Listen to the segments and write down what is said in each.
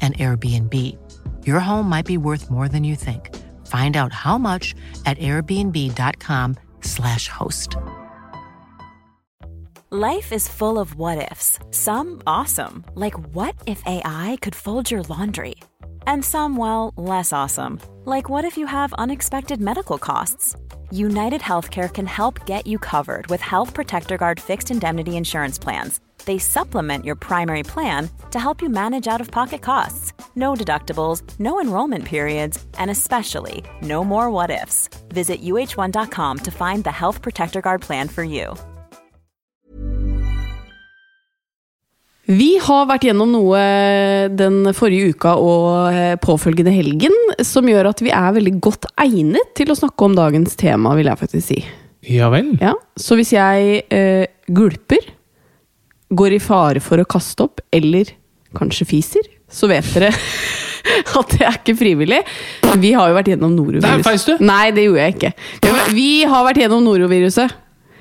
an Airbnb. Your home might be worth more than you think. Find out how much at airbnb.com/slash host. Life is full of what ifs. Some awesome, like what if AI could fold your laundry? And some, well, less awesome, like what if you have unexpected medical costs? United Healthcare can help get you covered with Health Protector Guard fixed indemnity insurance plans. They supplement your primary plan to help you manage out of pocket costs. No deductibles, no enrollment periods, and especially no more what ifs. Visit uh1.com to find the Health Protector Guard plan for you. Vi har vært gjennom noe den forrige uka og eh, påfølgende helgen som gjør at vi er veldig godt egnet til å snakke om dagens tema, vil jeg faktisk si. Ja vel? Ja, Så hvis jeg eh, gulper, går i fare for å kaste opp, eller kanskje fiser, så vet dere at det er ikke frivillig. Vi har jo vært gjennom noroviruset. Der feis du! Nei, det gjorde jeg ikke. Vi har vært gjennom noroviruset.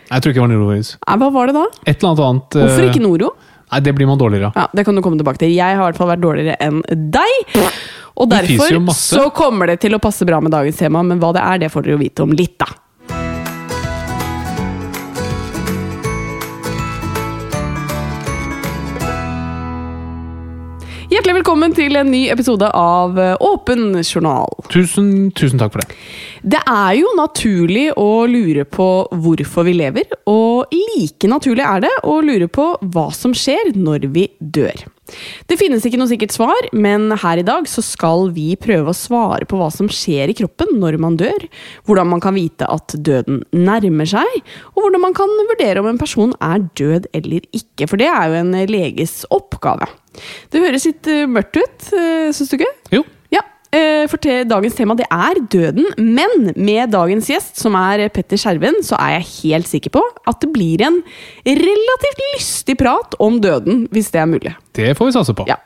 Jeg tror ikke det var norovirus. Nei, Hva var det da? Et eller annet annet eh, Hvorfor ikke noro? Nei, Det blir man dårligere av. Ja, Det kan du komme tilbake til. Jeg har i hvert fall vært dårligere enn deg. Og derfor så kommer det til å passe bra med dagens tema, men hva det er, det får dere jo vite om litt, da. Hjertelig velkommen til en ny episode av eh, Åpen journal. Tusen, tusen takk for det. Det er jo naturlig å lure på hvorfor vi lever, og like naturlig er det å lure på hva som skjer når vi dør. Det finnes ikke noe sikkert svar, men her i dag så skal vi prøve å svare på hva som skjer i kroppen når man dør, hvordan man kan vite at døden nærmer seg, og hvordan man kan vurdere om en person er død eller ikke, for det er jo en leges oppgave. Det høres litt eh, mørkt ut, uh, syns du ikke? Jo. Ja, eh, for dagens tema det er døden, men med dagens gjest, som er Petter Skjerven, så er jeg helt sikker på at det blir en relativt lystig prat om døden, hvis det er mulig. Det får vi satse på. Ja.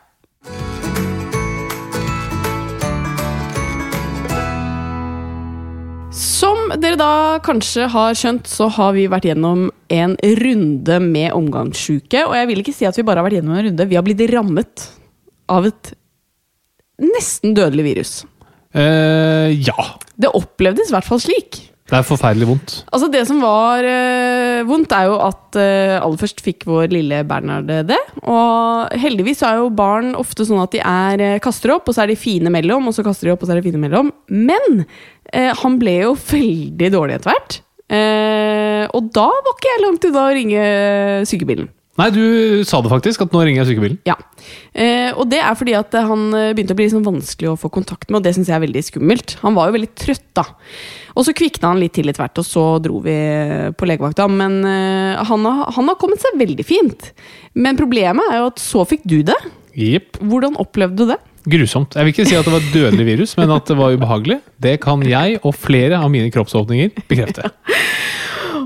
Som dere da kanskje har skjønt, så har vi vært gjennom en runde med omgangssjuke. Og jeg vil ikke si at vi bare har vært gjennom en runde, vi har blitt rammet av et nesten dødelig virus. Eh, ja. Det opplevdes i hvert fall slik. Det er forferdelig vondt. Altså Det som var eh, vondt, er jo at eh, aller først fikk vår lille Bernhard det. Og heldigvis er jo barn ofte sånn at de er, eh, kaster opp, og så er de fine mellom, og så kaster de opp, og så er de fine mellom. Men eh, han ble jo veldig dårlig etter hvert. Eh, og da var ikke jeg langt unna å ringe sykebilen. Nei, du sa det faktisk, at nå ringer jeg sykebilen. Ja. Eh, og det er fordi at han eh, begynte å bli liksom vanskelig å få kontakt med, og det syns jeg er veldig skummelt. Han var jo veldig trøtt, da. Og så kvikna han litt til etter hvert, og så dro vi på legevakta. Men eh, han, har, han har kommet seg veldig fint. Men problemet er jo at så fikk du det. Yep. Hvordan opplevde du det? Grusomt. Jeg vil ikke si at det var et dødelig virus, men at det var ubehagelig. Det kan jeg og flere av mine kroppsåpninger bekrefte.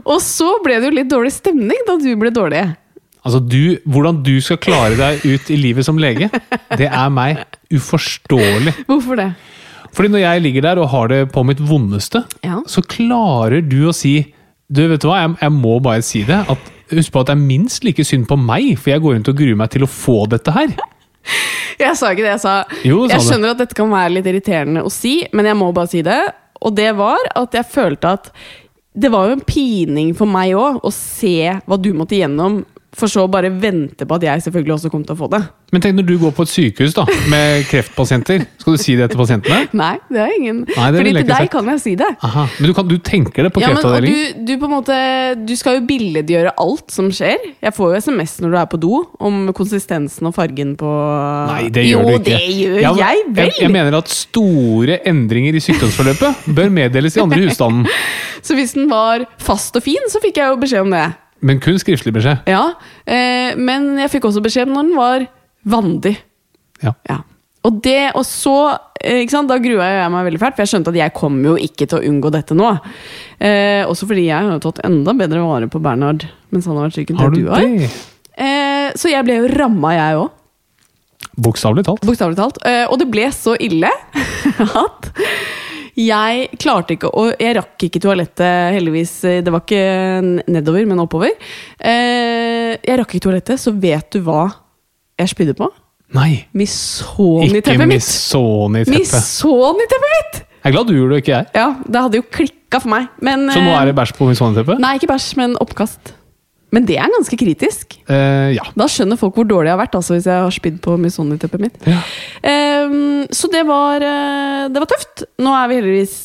Og så ble det jo litt dårlig stemning da du ble dårlig. Altså, du, Hvordan du skal klare deg ut i livet som lege, det er meg uforståelig. Hvorfor det? Fordi når jeg ligger der og har det på mitt vondeste, Ja. så klarer du å si Du, vet du hva, jeg, jeg må bare si det. At, husk på at det er minst like synd på meg, for jeg går rundt og gruer meg til å få dette her. Jeg sa ikke det, jeg sa Jo, sa Jeg skjønner at dette kan være litt irriterende å si, men jeg må bare si det. Og det var at jeg følte at det var jo en pining for meg òg å se hva du måtte gjennom For så bare vente på at jeg selvfølgelig også kom til å få det. Men tenk når du går på et sykehus da, med kreftpasienter. Skal du si det til pasientene? Nei, det har ingen Nei, det Fordi til deg kan jeg si det. Aha. Men du, kan, du tenker det på Ja, men, kreftavdelingen? du, du på en måte Du skal jo billedgjøre alt som skjer. Jeg får jo SMS når du er på do, om konsistensen og fargen på Nei, det gjør jo, du ikke. Jo, det gjør jeg, jeg vel! Jeg, jeg mener at store endringer i sykdomsforløpet bør meddeles i andre husstanden. Så hvis den var fast og fin, så fikk jeg jo beskjed om det. Men kun skriftlig beskjed. Ja, eh, Men jeg fikk også beskjed når den var vandig. Ja. Ja. Og det, og så, eh, ikke sant, Da grua jeg meg veldig fælt, for jeg skjønte at jeg kommer jo ikke til å unngå dette nå. Eh, også fordi jeg har jo tatt enda bedre vare på Bernhard mens han har vært syk enn Har du du har. Eh, så jeg ble jo ramma, jeg òg. Bokstavelig talt. Bokstavelig talt. Eh, og det ble så ille at jeg klarte ikke å Jeg rakk ikke toalettet, heldigvis. Det var ikke nedover, men oppover. Eh, jeg rakk ikke toalettet, så vet du hva jeg spydde på? Nei. Misoni-teppet mitt! Misoni-teppet mitt! Jeg er glad du gjorde det, ikke jeg. Ja, det hadde jo klikka for meg. Men, Så nå eh, er det bæsj på Missoni-teppet? Nei, ikke bæsj, men oppkast. Men det er ganske kritisk. Eh, ja. Da skjønner folk hvor dårlig jeg har vært altså, hvis jeg har spydd på Misoni-teppet mitt. ja. Ehm, så det var, eh, det var tøft. Nå er vi heldigvis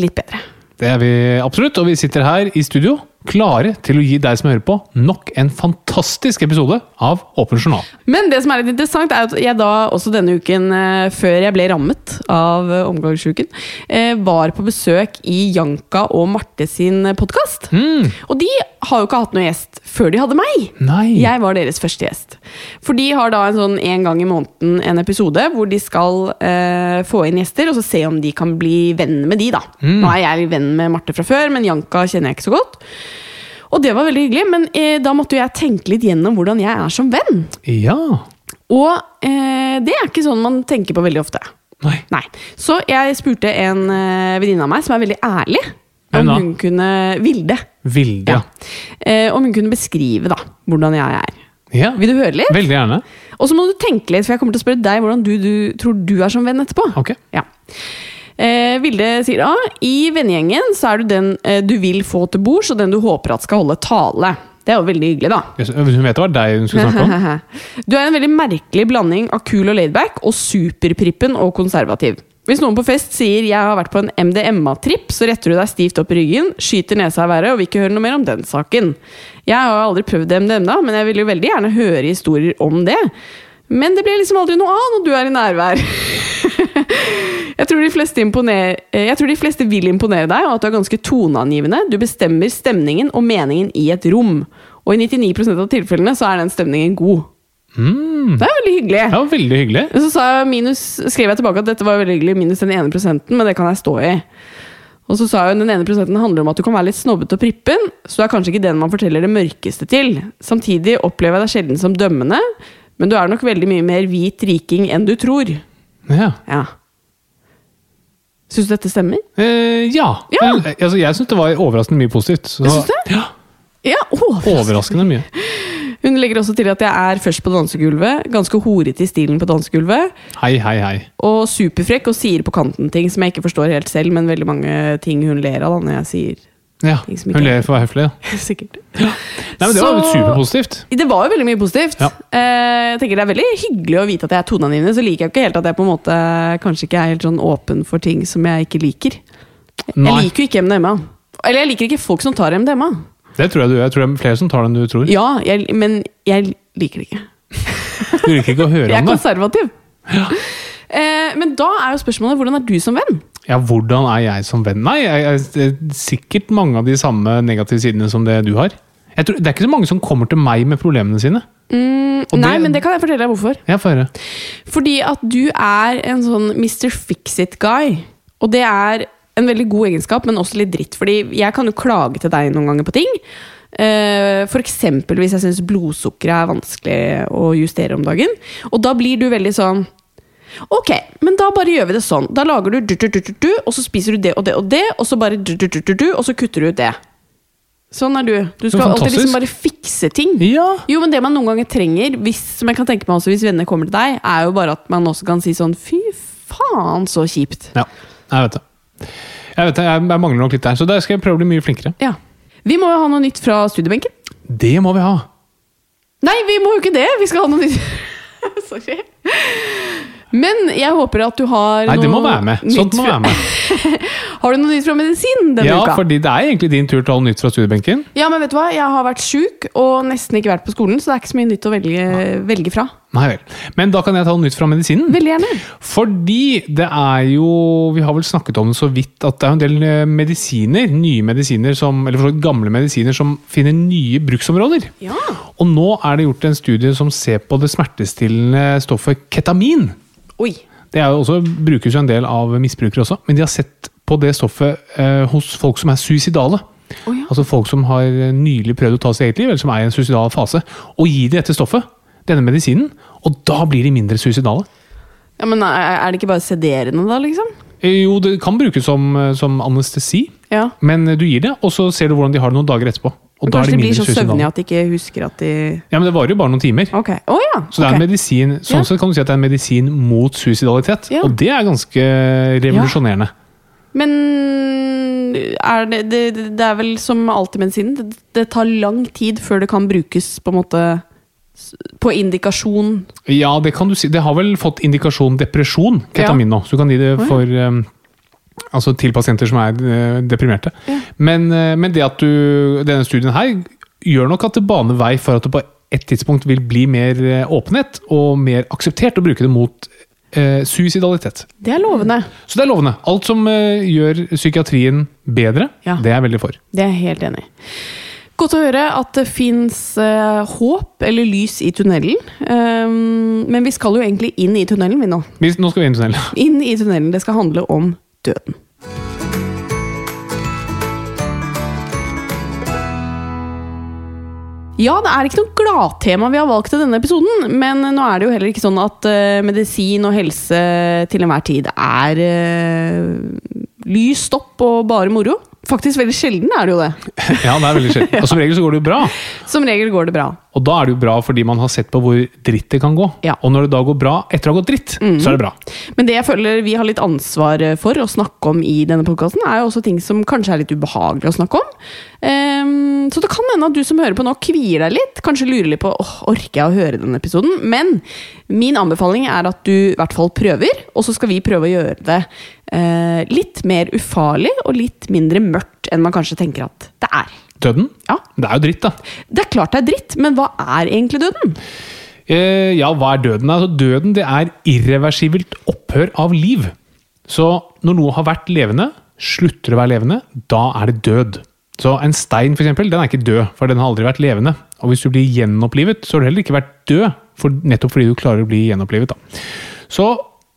litt bedre. Det er vi absolutt, og vi sitter her i studio klare til å gi deg som hører på, nok en fantastisk episode av Åpen journal. Men det som er litt interessant, er at jeg da også denne uken, eh, før jeg ble rammet av eh, omgangsuken, eh, var på besøk i Janka og Marte sin podkast. Mm. Og de har jo ikke hatt noen gjest før de hadde meg. Nei. Jeg var deres første gjest. For de har da en sånn en gang i måneden en episode hvor de skal eh, få inn gjester, og så se om de kan bli venn med de, da. Mm. Nå er jeg venn med Marte fra før, men Janka kjenner jeg ikke så godt. Og det var veldig hyggelig, men eh, da måtte jo jeg tenke litt gjennom hvordan jeg er som venn. Ja. Og eh, det er ikke sånn man tenker på veldig ofte. Nei. Nei. Så jeg spurte en eh, venninne av meg som er veldig ærlig, om hun kunne Vilde. Vilde, ja. Eh, om hun kunne beskrive da, hvordan jeg er. ja. Vil du høre litt? Veldig gjerne. Og så må du tenke litt, for jeg kommer til å spørre deg hvordan du, du tror du er som venn etterpå. Ok. Ja. Eh, Vilde sier da i vennegjengen så er du den eh, du vil få til bords, og den du håper at skal holde tale. Det er jo veldig hyggelig, da. Hun vet det var deg hun skulle snakke om. Du er en veldig merkelig blanding av kul og laidback og superprippen og konservativ. Hvis noen på fest sier 'jeg har vært på en MDMA-tripp', så retter du deg stivt opp i ryggen, skyter nesa i været og vil ikke høre noe mer om den saken. Jeg har aldri prøvd MDMA, men jeg vil jo veldig gjerne høre historier om det. Men det blir liksom aldri noe av når du er i nærvær. Jeg tror, de fleste imponer- eh, jeg tror de fleste vil imponere deg, og at du er ganske toneangivende. Du bestemmer stemningen og meningen i et rom. Og i 99% av tilfellene så er den stemningen god. Mm. Det er veldig hyggelig. Det var veldig hyggelig. Så sa jeg minus, skrev jeg tilbake at dette var veldig hyggelig, minus den ene prosenten, men det kan jeg stå i. Og så sa jeg den ene prosenten handler om at du kan være litt snobbete og prippen, så du er kanskje ikke den man forteller det mørkeste til. Samtidig opplever jeg deg sjelden som dømmende, men du er nok veldig mye mer hvit riking enn du tror. Ja. Ja. Syns du dette stemmer? Eh, ja. Ja. Jeg, altså, jeg syns det var overraskende mye positivt. Så, Syns du? Ja, Ja, overraskende. overraskende mye. Hun legger også til at jeg er først på dansegulvet, ganske horete i stilen på dansegulvet, Hei, hei, hei. og superfrekk og sier på kanten ting som jeg ikke forstår helt selv, men veldig mange ting hun ler av da når jeg sier Ja, Hun er- ler for å være høflig. Ja. sikkert. Nei, men Det var jo Så- superpositivt. Det var jo veldig mye positivt. Ja. Eh, jeg tenker Det er veldig hyggelig å vite at jeg er toneangivende. Så liker jeg ikke helt at jeg på en måte kanskje ikke er helt sånn åpen for ting som jeg ikke liker. Nei, Jeg liker jo ikke MDMA. Eller jeg liker ikke folk som tar MDMA. det tror jeg du gjør. Jeg tror det er flere som tar den du tror. Ja, jeg, men jeg liker det ikke. Du liker ikke å høre om det? Jeg er konservativ. Ja. Eh, men da er jo spørsmålet hvordan er du som venn? Ja, Hvordan er jeg som venn? Nei, jeg jeg- er sikkert mange av de samme negative sidene som det du har. Tror, det er ikke så mange som kommer til meg med problemene sine. Og Nei, det- men det kan jeg fortelle deg hvorfor. Jeg får høre. Fordi at du er en sånn Mr. Fix-it-guy. Og det er en veldig god egenskap, men også litt dritt. Fordi jeg kan jo klage til deg noen ganger på ting. Eh, eksempel hvis jeg syns blodsukkeret er vanskelig å justere om dagen. Og da blir du veldig sånn Ok, men da bare gjør vi det sånn. Da lager du du-du-du-du-du, og så spiser du det og det og det, og så bare du-du-du-du-du, og så kutter du ut det. Sånn er du. Du skal alltid liksom bare fikse ting. Ja. Jo, men det man noen ganger trenger, hvis, som jeg kan tenke meg også hvis venner kommer til deg, er jo bare at man også kan si sånn Fy faen, så kjipt. ja. Jeg vet det. Jeg vet det, jeg, jeg mangler nok litt der, så der skal jeg prøve å bli mye flinkere. Ja. Vi må jo ha noe nytt fra studiebenken. Det må vi ha. Nei, vi må jo ikke det! Vi skal ha noe nytt. Sorry. Men jeg håper at du har Nei, det må være med. Sånt må være med. Har du noe nytt fra medisin denne Ja, uka? fordi det er egentlig din tur til å noe nytt fra studiebenken. Ja, men vet du hva? Jeg har vært sjuk og nesten ikke vært på skolen, så det er ikke så mye nytt å velge, velge fra. Nei vel. Men da kan jeg ta noe nytt fra medisinen. Veldig gjerne. Fordi det er jo Vi har vel snakket om det så vidt at det er en del eh, medisiner, nye medisiner som, eller for så vidt gamle medisiner som finner nye bruksområder. Ja. Og nå er det gjort en studie som ser på det smertestillende stoffet ketamin. Oi. Det er jo også, brukes jo en del av misbrukere også, men de har sett på det stoffet eh, hos folk som er suicidale. Oh, ja. Altså folk som har nylig prøvd å ta sitt eget liv, eller som er i en suicidal fase. Og gi de dette stoffet, denne medisinen, og da blir de mindre suicidale. ja, men er er det ikke bare sederende, da, liksom? Eh, Jo, det kan brukes som, eh, som anestesi, Ja. men du gir det, og så ser du hvordan de har det noen dager etterpå. Og kanskje de blir så søvnige at de ikke husker at de Ja, men det varer jo bare noen timer. Okay. Oh, ja! Så det er en medisin, sånn Ja. sett kan du si at det er en medisin mot suicidalitet. Ja. Og det er ganske revolusjonerende. Men er det, det, det er vel som alltid medisinen. Det, det tar lang tid før det kan brukes på en måte på indikasjon. Ja, det kan du si. Det har vel fått indikasjon depresjon, ketamin nå. Så du kan gi det for um, Altså til pasienter som er deprimerte. deprimerte. Men, eh, men det at du Denne studien her gjør nok at det baner vei for at det på et tidspunkt vil bli mer eh, åpenhet og mer akseptert å bruke det mot eh, suicidalitet. Det er lovende. Så det er lovende. Alt som eh, gjør psykiatrien bedre, Ja. det er jeg veldig for. Det er jeg helt enig i. Godt å høre at det fins håp eller lys i tunnelen. Um, men vi skal jo egentlig inn i tunnelen, vi nå. Vi, nå skal vi inn i tunnelen. Inn i tunnelen. Det skal handle om døden. Ja, det er ikke noe gladtema vi har valgt til denne episoden, men nå er det jo heller ikke sånn at uh, medisin og helse til enhver tid er uh, lys stopp og bare moro. Faktisk veldig sjelden er det jo det. Ja, det er veldig sjelden. Og som regel så går det jo bra. Som regel går det bra. Og da er det jo bra fordi man har sett på hvor dritt det kan gå. Ja. Og når det da går bra etter å ha gått dritt, så er det bra. Men det jeg føler vi har litt ansvar for å snakke om i denne podkasten, er jo også ting som kanskje er litt ubehagelig å snakke om. Um, så det kan hende at du som hører på nå, kvier deg litt. Kanskje lurer litt på åh, orker jeg å høre denne episoden. Men min anbefaling er at du i hvert fall prøver, og så skal vi prøve å gjøre det eh, litt mer ufarlig og litt mindre mørkt enn man kanskje tenker at det er. Døden? Ja, Det er jo dritt, da. Det er klart det er dritt, men hva er egentlig døden? Eh, ja, hva er døden? Altså, døden det er irreversibelt opphør av liv. Så når noe har vært levende, slutter å være levende, da er det død. Så en stein for eksempel, den er ikke død, for den har aldri vært levende. Og hvis du blir gjenopplivet, så har du heller ikke vært død, for, nettopp fordi du klarer å bli gjenopplivet. Da. Så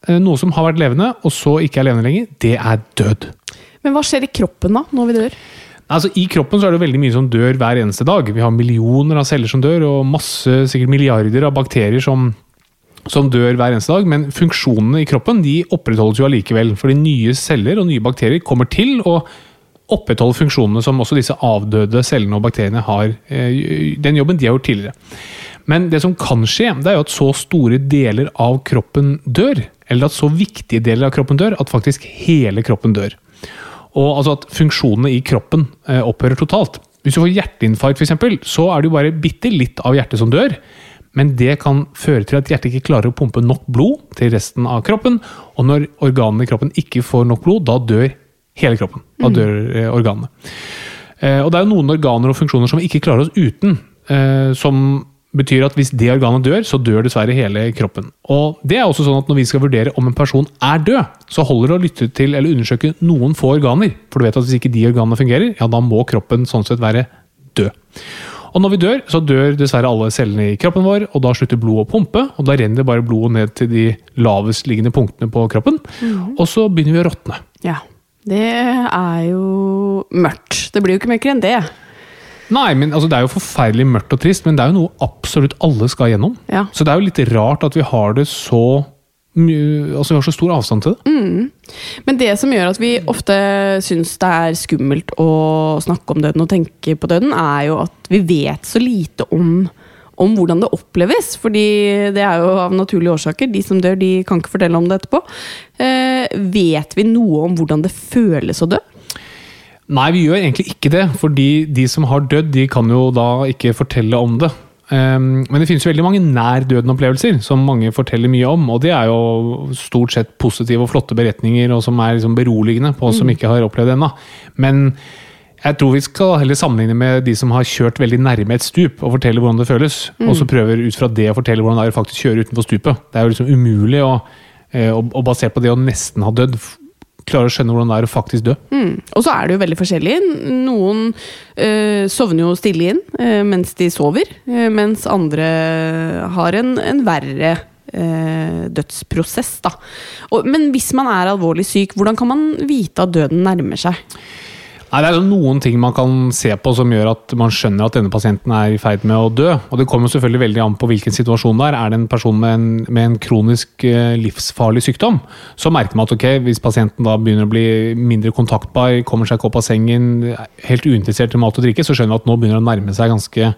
noe som har vært levende, og så ikke er levende lenger, det er død. Men hva skjer i kroppen da, når vi dør? Altså, I kroppen så er det veldig mye som dør hver eneste dag. Vi har millioner av celler som dør, og masse, sikkert milliarder av bakterier som, som dør hver eneste dag. Men funksjonene i kroppen de opprettholdes jo allikevel. Fordi nye celler og nye bakterier kommer til å opprettholde funksjonene som også disse avdøde cellene og bakteriene har. eh, Den jobben de har gjort tidligere. Men det som kan skje, det er jo at så store deler av kroppen dør. Eller at så viktige deler av kroppen dør at faktisk hele kroppen dør. Og altså at funksjonene i kroppen eh, opphører totalt. Hvis du får hjerteinfarkt, eksempel, så er det jo bare bitte litt av hjertet som dør. Men det kan føre til at hjertet ikke klarer å pumpe nok blod til resten av kroppen. Og når organene i kroppen ikke får nok blod, da dør hele kroppen. Da dør eh, organene. Eh, og det er jo noen organer og funksjoner som vi ikke klarer oss uten. Eh, som betyr at hvis det organet dør, så dør dessverre hele kroppen. Og det er også sånn at Når vi skal vurdere om en person er død, så holder det å lytte til eller undersøke noen få organer. For du vet at hvis ikke de organene fungerer, ja da må kroppen sånn sett være død. Og når vi dør, så dør dessverre alle cellene i kroppen vår, og da slutter blodet å pumpe, og da renner bare blodet ned til de lavest liggende punktene på kroppen, og så begynner vi å råtne. Ja, det er jo mørkt. Det blir jo ikke mørkere enn det. Nei, men altså, Det er jo forferdelig mørkt og trist, men det er jo noe absolutt alle skal gjennom. Ja. Så det er jo litt rart at vi har det så Altså vi har så stor avstand til det. Men det som gjør at vi ofte syns det er skummelt å snakke om døden og tenke på døden, er jo at vi vet så lite om, om hvordan det oppleves. Fordi det er jo av naturlige årsaker. De som dør, de kan ikke fortelle om det etterpå. Eh, vet vi noe om hvordan det føles å dø? Nei, vi gjør egentlig ikke det. Fordi de som har dødd, de kan jo da ikke fortelle om det. Um, men det finnes jo veldig mange nær døden-opplevelser som mange forteller mye om. Og det er jo stort sett positive og flotte beretninger, og som er liksom beroligende på oss som ikke har opplevd det ennå. Men jeg tror vi skal heller sammenligne med de som har kjørt veldig nærme et stup, og fortelle hvordan det føles. Og så prøver ut fra det å fortelle hvordan det er å faktisk kjøre utenfor stupet. Det er jo liksom umulig å, eh, å, å basert på det å nesten ha dødd, f- klare å skjønne hvordan det er å faktisk dø. Mm. Og så er det jo veldig forskjellig. Noen øh, sovner jo stille inn øh, mens de sover, øh, mens andre har en, en verre dødsprosess. Da. Og, men hvis man er alvorlig syk, hvordan kan man vite at døden nærmer seg? Nei, Det er noen ting man kan se på som gjør at man skjønner at denne pasienten er i ferd med å dø. Og Det kommer selvfølgelig veldig an på hvilken situasjon det er. Er det en person med en, med en kronisk eh, livsfarlig sykdom, så merker man at ok, hvis pasienten da begynner å bli mindre kontaktbar, kommer seg ikke opp av sengen, helt uinteressert i mat og drikke, så skjønner man at nå begynner det å nærme seg ganske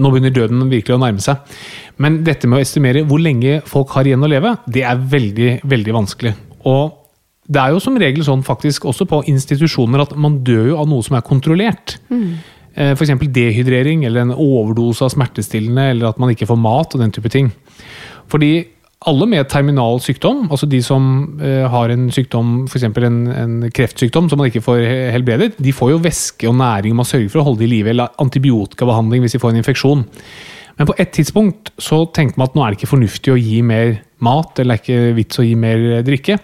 nå begynner døden virkelig å nærme seg. Men dette med å estimere hvor lenge folk har igjen å leve, det er veldig, veldig vanskelig. Og det er jo som regel sånn faktisk også på institusjoner at man dør jo av noe som er kontrollert. Mm. F.eks. dehydrering eller en overdose av smertestillende, eller at man ikke får mat og den type ting. Fordi alle med terminal sykdom, altså de som eh, har en sykdom, f.eks. En, en kreftsykdom som man ikke får helbredet, de får jo væske og næring man sørger for å holde i live, eller antibiotikabehandling hvis de får en infeksjon. Men på et tidspunkt så tenkte man at nå er det ikke fornuftig å gi mer mat, eller det er ikke vits å gi mer eh, drikke.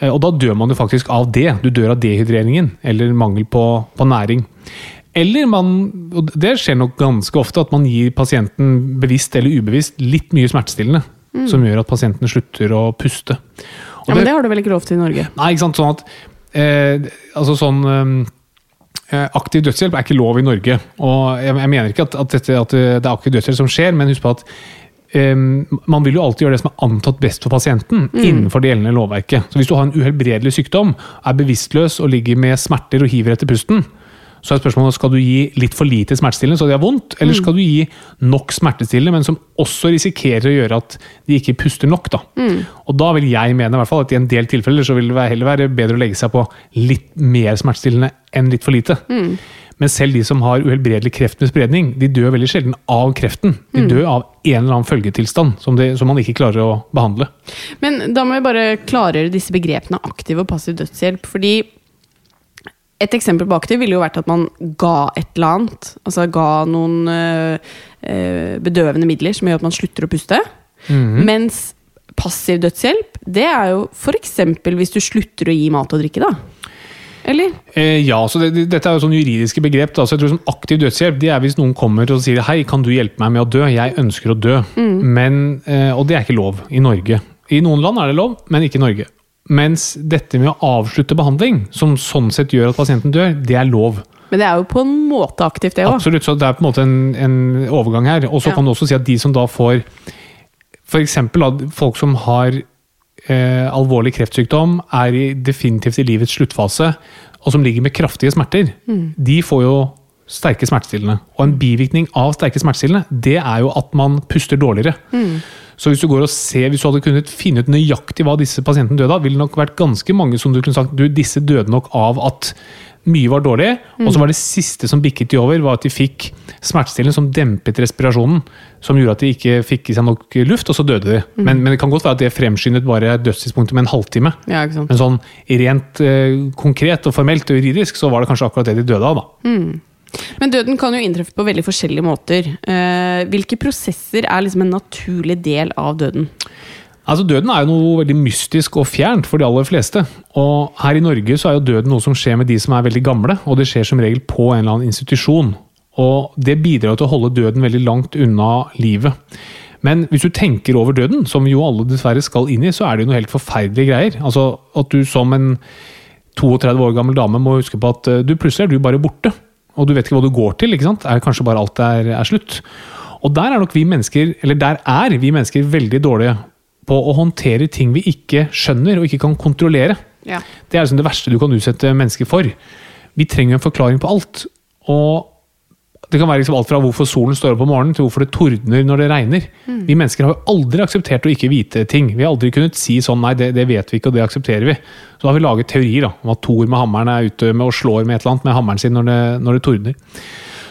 Eh, Og da dør man jo faktisk av det. Du dør av dehydreringen, eller mangel på, på næring. Eller man, og det skjer nok ganske ofte, at man gir pasienten bevisst eller ubevisst litt mye smertestillende. Som gjør at pasienten slutter å puste. Og Ja, men det har du vel ikke lov til i Norge? Nei, ikke sant. Sånn at eh, altså sånn eh, Aktiv dødshjelp er ikke lov i Norge. Og jeg, jeg mener ikke at, at, dette, at det er aktiv dødshjelp som skjer, men husk på at eh, man vil jo alltid gjøre det som er antatt best for pasienten innenfor det gjeldende lovverket. Så hvis du har en uhelbredelig sykdom, er bevisstløs og ligger med smerter og hiver etter pusten, så er spørsmålet skal du gi litt for lite smertestillende så de har vondt, eller skal du gi nok smertestillende, men som også risikerer å gjøre at de ikke puster nok. Da. Og da vil jeg mene i hvert fall at i en del tilfeller så vil det heller være bedre å legge seg på litt mer smertestillende enn litt for lite. Men selv de som har uhelbredelig kreft med spredning, de dør veldig sjelden av kreften. De dør av en eller annen følgetilstand som, det, som man ikke klarer å behandle. Men da må vi bare klargjøre disse begrepene aktiv og passiv dødshjelp. Fordi et eksempel på aktiv ville jo vært at man ga et eller annet. Altså ga noen øh, bedøvende midler som gjør at man slutter å puste. Mens passiv dødshjelp, det er jo f.eks. hvis du slutter å gi mat og drikke, da. Eller? Eh, ja, så det, det- Dette er jo sånn juridiske begrep. Da. Så jeg tror som Aktiv dødshjelp det er hvis noen kommer og sier hei, kan du hjelpe meg med å dø? Jeg ønsker å dø. Men, eh, og det er ikke lov i Norge. I noen land er det lov, men ikke i Norge. Mens dette med å avslutte behandling, som sånn sett gjør at pasienten dør, det er lov. Men det er jo på en måte aktivt, det òg. Absolutt, så det er på en måte en, en overgang her. Og så Ja. kan du også si at de som da får f.eks. folk som har eh, alvorlig kreftsykdom, er i, definitivt i livets sluttfase, og som ligger med kraftige smerter, de får jo sterke smertestillende. Og en bivirkning av sterke smertestillende, det er jo at man puster dårligere. Så hvis du går og ser, hvis du hadde kunnet finne ut nøyaktig hva disse pasientene døde av, ville det nok vært ganske mange som du kunne sagt du, disse døde nok av at mye var dårlig, og så var det siste som bikket de over, var at de fikk smertestillende som dempet respirasjonen, som gjorde at de ikke fikk i seg nok luft, og så døde de. Men, men det kan godt være at det fremskyndet bare dødstidspunktet med en halvtime. Ja? Men sånn rent eh, konkret og formelt og juridisk, så var det kanskje akkurat det de døde av, da. Men døden kan jo inntreffe på veldig forskjellige måter. Eh, hvilke prosesser er liksom en naturlig del av døden? Altså Døden er jo noe veldig mystisk og fjernt for de aller fleste. Og her i Norge så er jo døden noe som skjer med de som er veldig gamle, og det skjer som regel på en eller annen institusjon. Og det bidrar til å holde døden veldig langt unna livet. Men hvis du tenker over døden, som jo alle dessverre skal inn i, så er det jo noe helt forferdelige greier. Altså At du som en 32 år gammel dame må huske på at eh, du plutselig er du bare borte. Og du vet ikke hva du går til. ikke sant? Er Kanskje bare alt er, er slutt. Og der er nok vi mennesker, eller der er vi mennesker veldig dårlige på å håndtere ting vi ikke skjønner og ikke kan kontrollere. Ja. Det er liksom det verste du kan utsette mennesker for. Vi trenger en forklaring på alt. Og det kan være liksom alt fra hvorfor solen står opp om morgenen, til hvorfor det tordner når det regner. Vi mennesker har jo aldri akseptert å ikke vite ting. Vi har aldri kunnet si sånn nei, det, det vet vi ikke, og det aksepterer vi. Så da har vi laget teorier da, om at Thor med hammeren er ute med og slår med et eller annet med hammeren sin når det, når det tordner.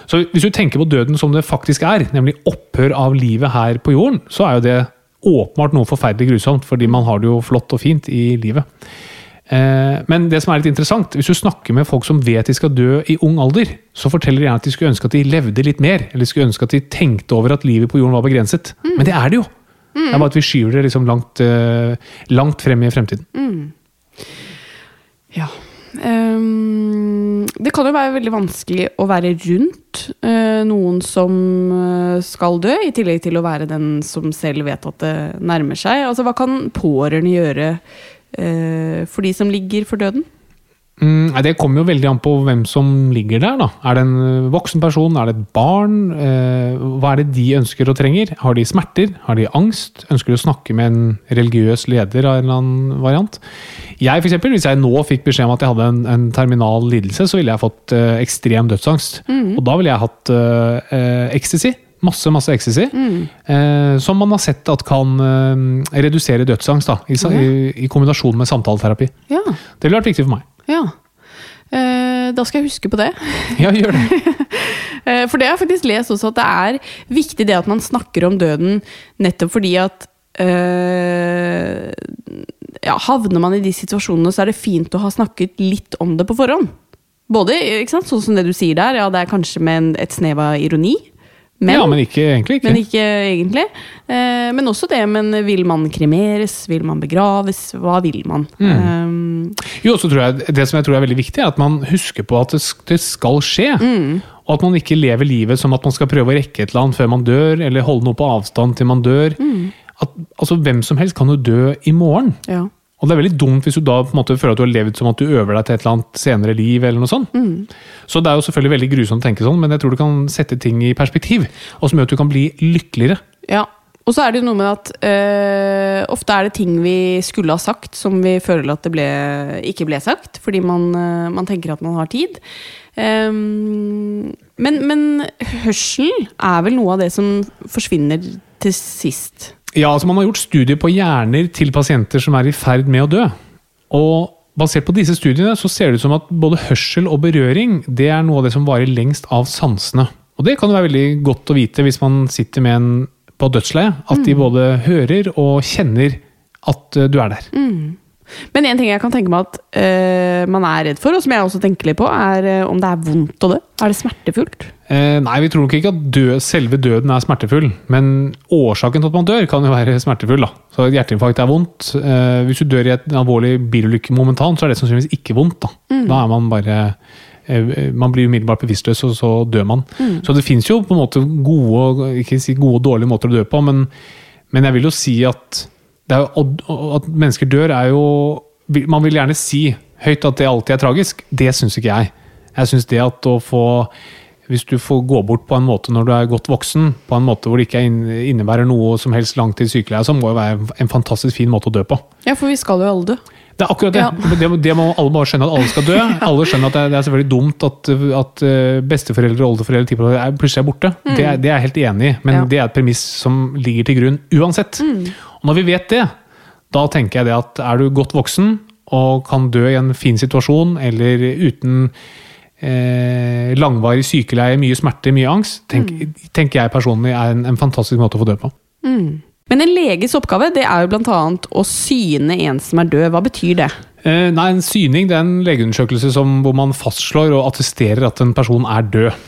Så hvis du tenker på døden som det faktisk er, nemlig opphør av livet her på jorden, så er jo det åpenbart noe forferdelig grusomt, fordi man har det jo flott og fint i livet. Eh, men det som er litt interessant, hvis du snakker med folk som vet de skal dø i ung alder, så forteller de gjerne at de skulle ønske at de levde litt mer, eller skulle ønske at de tenkte over at livet på jorden var begrenset. Men det er det jo! Det er bare at vi skyver det liksom langt, eh, langt frem i fremtiden. Ja. Ehm, det kan jo være veldig vanskelig å være rundt eh, noen som eh, skal dø, i tillegg til å være den som selv vet at det nærmer seg. Altså, hva kan pårørende gjøre eh, for de som ligger for døden? Mm, det kommer jo veldig an på hvem som ligger der. da. Er det en voksen person? Er det et barn? Eh, hva er det de ønsker og trenger? Har de smerter? Har de angst? Ønsker de å snakke med en religiøs leder av en eller annen variant? Jeg for eksempel, Hvis jeg nå fikk beskjed om at jeg hadde en, en terminal lidelse, så ville jeg fått eh, ekstrem dødsangst. Og da ville jeg hatt ø, ø, ecstasy. Masse masse ecstasy. Eh, som man har sett at kan redusere dødsangst. da, i, i, I kombinasjon med samtaleterapi. Ja. Det ville vært viktig for meg. Ja. Eh, da skal jeg huske på det. Ja, gjør det. Eh, For det har jeg faktisk lest også, at det er viktig det at man snakker om døden, nettopp fordi at øh, ja, Havner man i de situasjonene, så er det fint å ha snakket litt om det på forhånd. Både, ikke sant, sånn som det du sier der, ja, det er kanskje med en, et snev av ironi. Men, ja, men ikke egentlig. ikke. men ikke egentlig. Eh, men også det, men vil man kremeres? Vil man begraves? Hva vil man? Eh, Jo, så tror jeg, Det som jeg tror er veldig viktig, er at man husker på at det, skal skje. Og at man ikke lever livet som at man skal prøve å rekke et eller annet før man dør, eller holde noe på avstand til man dør. At, altså, Hvem som helst kan jo dø i morgen. ja. Og det er veldig dumt hvis du da på en måte føler at du har levd som at du øver deg til et eller annet senere liv. eller noe sånt. Så det er jo selvfølgelig veldig grusomt å tenke sånn, men jeg tror du kan sette ting i perspektiv. Og som gjør at du kan bli lykkeligere. Ja, og så er det jo noe med at øh, ofte er det ting vi skulle ha sagt som vi føler at det ble, ikke ble sagt, fordi man, øh, man tenker at man har tid. Um, men, men hørsel er vel noe av det som forsvinner til sist. Ja, altså Man har gjort studier på hjerner til pasienter som er i ferd med å dø. Og Basert på disse studiene så ser det ut som at både hørsel og berøring det er noe av det som varer lengst av sansene. Og Det kan jo være veldig godt å vite hvis man sitter med en på dødsleiet. At de både hører og kjenner at eh, du er der. Men en ting jeg kan tenke meg at uh, man er redd for, og som jeg også tenker litt på, er uh, om det er vondt å dø. Er det smertefullt? Uh, nei, vi tror nok ikke at død, selve døden er smertefull. Men årsaken til at man dør, kan jo være smertefull. da. Så et hjerteinfarkt er vondt. Hvis du dør i et alvorlig bilulykke momentant, så er det sannsynligvis ikke vondt. Da, da er man bare Man blir umiddelbart bevisstløs, og så dør man. Så det fins jo på en måte gode, ikke si gode og dårlige måter å dø på, men, men jeg vil jo si at jo, at mennesker dør, er jo Man vil gjerne si høyt at det alltid er tragisk. Det syns ikke jeg. Jeg syns det at å få hvis du får gå bort på en måte når du er godt voksen, på en måte hvor det ikke innebærer noe som helst langtids sykeleie, så må jo være en fantastisk fin måte å dø på. Ja, for vi skal jo alle dø. Det er akkurat det. Ja. det, det må alle bare skjønne at alle skal dø. Alle skjønner at det er, det er selvfølgelig dumt at, at eh, besteforeldre og oldeforeldre er plutselig er borte. Det, er- det er jeg helt enig i, men Ja. det er et premiss som ligger til grunn uansett. Og når vi vet det, da tenker jeg det at er du godt voksen og kan dø i en fin situasjon eller uten eh, langvarig sykeleie, mye smerte, mye angst, tenk, tenker jeg personlig er en, en fantastisk måte å få dø på. Men en leges oppgave det er jo bl.a. å syne en som er død. Hva betyr det? Eh, nei, En syning det er en legeundersøkelse som, hvor man fastslår og attesterer at en person er død.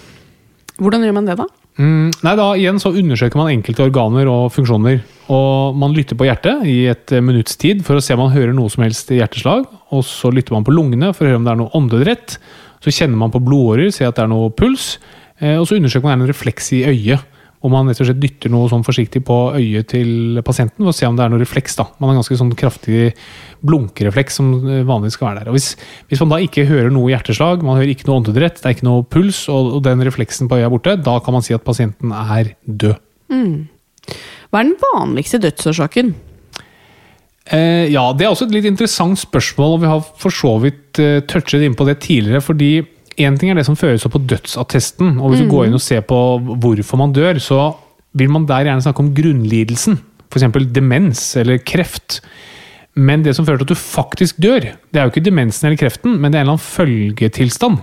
Hvordan gjør man det, da? Mm, nei, da igjen så undersøker man enkelte organer og funksjoner. Og man lytter på hjertet i et eh, minutts tid for å se om man hører noe som helst hjerteslag. Og så lytter man på lungene for å høre om det er noe åndedrett. Så kjenner man på blodårer, ser at det er noe puls. Eh, og så undersøker man en refleks i øyet. Hvor man rett og slett dytter noe sånn forsiktig på øyet til pasienten for å se om det er noe refleks. da. Man har ganske sånn kraftig blunkerefleks som eh, vanligvis skal være der. Og hvis, hvis man da ikke hører noe hjerteslag, man hører ikke noe åndedrett, det er ikke noe puls, og, og den refleksen på øyet er borte, da kan man si at pasienten er død. Hva er den vanligste dødsårsaken? Eh, ja, det er også et litt interessant spørsmål, og vi har for så vidt eh, touchet inn på det tidligere. fordi én ting er det som føres opp på dødsattesten, og hvis du går inn og ser på hvorfor man dør, så vil man der gjerne snakke om grunnlidelsen. F.eks. demens eller kreft. Men det som fører til at du faktisk dør, det er jo ikke demensen eller kreften, men det er en eller annen følgetilstand.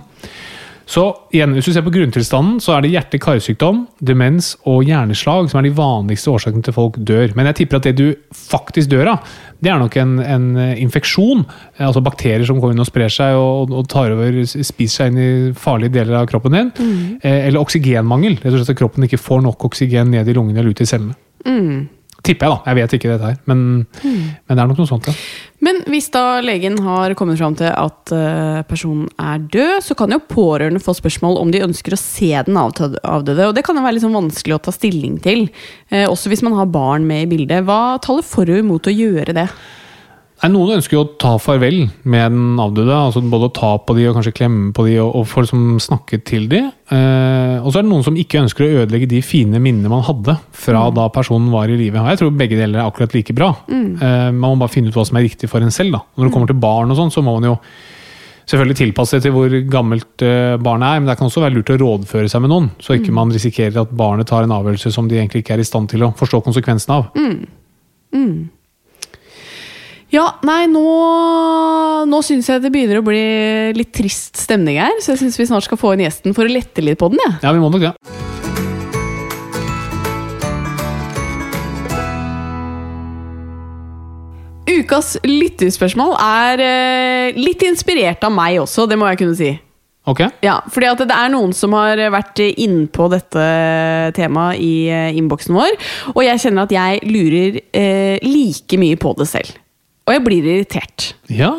Så igjen, hvis du ser på grunntilstanden, så er det hjerte-karsykdom, demens og hjerneslag som er de vanligste årsakene til folk dør. Men jeg tipper at det du faktisk dør av, det er nok en, en infeksjon. Altså bakterier som går inn og sprer seg og, og tar over, spiser seg inn i farlige deler av kroppen din. Mm. Eh, Eller oksygenmangel. Rett og slett at kroppen ikke får nok oksygen ned i lungene eller ut i cellene. Mm. Tipper jeg, da. Jeg vet ikke dette her, men, men det er nok noe sånt, ja. Men hvis da legen har kommet fram til at eh, personen er død, så kan jo pårørende få spørsmål om de ønsker å se den avdøde. Og det kan jo være litt sånn vanskelig å ta stilling til, eh, også hvis man har barn med i bildet. Hva taler for og imot å gjøre det? Nei, Noen ønsker jo å ta farvel med den avdøde. altså Både å ta på de og kanskje klemme på de og, og få liksom snakke til de. Eh, og så er det noen som ikke ønsker å ødelegge de fine minnene man hadde fra da personen var i live. Jeg tror begge deler er akkurat like bra. Eh, man må bare finne ut hva som er riktig for en selv. da. Når det kommer til barn og sånn, så må man jo selvfølgelig tilpasse det til hvor gammelt eh, barnet er, men det kan også være lurt å rådføre seg med noen, så ikke man risikerer at barnet tar en avgjørelse som de egentlig ikke er i stand til å forstå konsekvensen av. Ja, nei, nå, nå syns jeg det begynner å bli litt trist stemning her, så jeg syns vi snart skal få inn gjesten for å lette litt på den, Ja, Ja, vi må nok det. Ja. Ukas lyttespørsmål er eh, litt inspirert av meg også, det må jeg kunne si. Ok? Ja, fordi at det er noen som har vært innpå dette temaet i eh, innboksen vår, og jeg kjenner at jeg lurer eh, like mye på det selv. Og jeg blir irritert. Ja.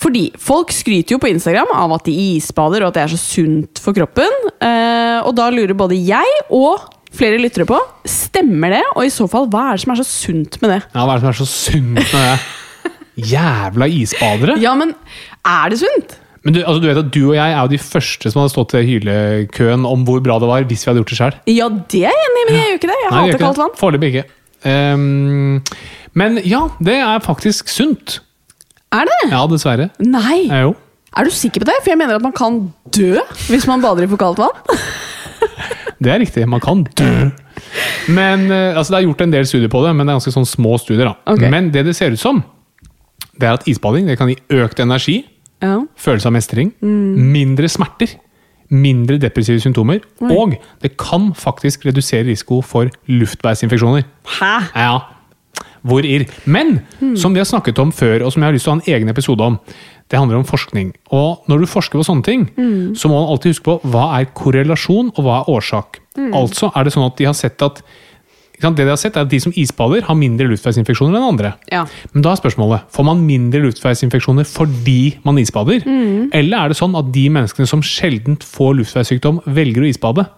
Fordi folk skryter jo på Instagram av at de isbader, og at det er så sunt for kroppen. Eh, og da lurer både jeg og flere lyttere på Stemmer det, og i så fall, hva er det som er så sunt med det? Ja, Hva er det som er så sunt med det? Jævla isbadere! Ja, men er det sunt? Men du, altså, du vet at du og jeg er jo de første som hadde stått i hylekøen om hvor bra det var hvis vi hadde gjort det sjøl. Ja, det er jeg enig i, men jeg gjør ikke det. Jeg hater kaldt vann. Foreløpig ikke. Ehm, men ja, det er faktisk sunt. Er det? Ja, dessverre. Nei! Ja, jo. Er du sikker på det? For jeg mener at man kan dø hvis man bader i for kaldt vann. Det er riktig. Man kan dø. Men eh, altså, Det er gjort en del studier på det, men det er ganske sånn små studier. da. Okay. Men det det ser ut som, det er at isbading det kan gi økt energi, Ja. følelse av mestring, Mm. mindre smerter, mindre depressive symptomer, og det kan faktisk redusere risiko for luftveisinfeksjoner. Hæ? Ja, hvor irr. Men som vi har snakket om før, og som jeg har lyst til å ha en egen episode om, det handler om forskning. Og når du forsker på sånne ting, så må man alltid huske på hva er korrelasjon, og hva er årsak. Altså er det sånn at de har sett at det de har sett er at De som isbader, har mindre luftveisinfeksjoner enn andre. Ja. Men da er spørsmålet får man mindre luftveisinfeksjoner fordi man isbader. Eller er det sånn at de menneskene som sjelden får luftveissykdom, velger å isbade?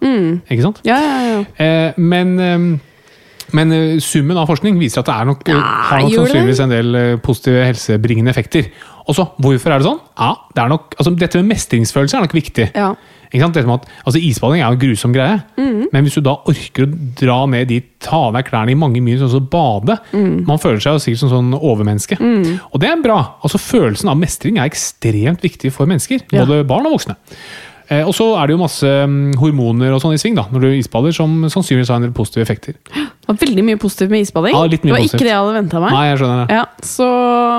Ikke sant? Ja, ja, ja. Eh, men eh, men eh, summen av forskning viser at det er nok, Ja, har nok sannsynligvis en del eh, positive helsebringende effekter. Og så, hvorfor er det sånn? Ja, det er nok, altså Dette med mestringsfølelse er nok viktig. Ja. At, altså Isbading er jo en grusom greie, mm. men hvis du da orker å dra ned dit, ta av deg klærne i mange minutter og så bade mm. Man føler seg jo sikkert som sånn overmenneske. Og det er bra. altså Følelsen av mestring er ekstremt viktig for mennesker. Ja. Både barn og voksne. Eh, og så er det jo masse mm, hormoner og sånn i sving da, når du isbader, som sannsynligvis har en del positive effekter. Det var veldig mye positivt med isbading. Ja, det var positivt. ikke det jeg hadde venta meg. Nei, jeg skjønner det. Ja, så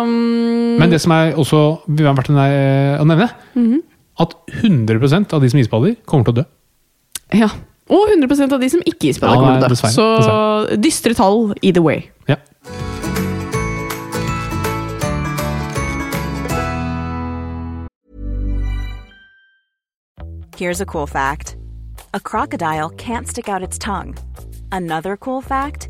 um... Men det som er også vil være vært å nevne, Mhm. At 100% av de som isbader, kommer til å dø. Ja. Og 100% av de som ikke isbader, Ja, kommer til å dø. dessverre, Så dystre tall either way. Ja. Here's a cool fact a crocodile can't stick out its tongue. Another cool fact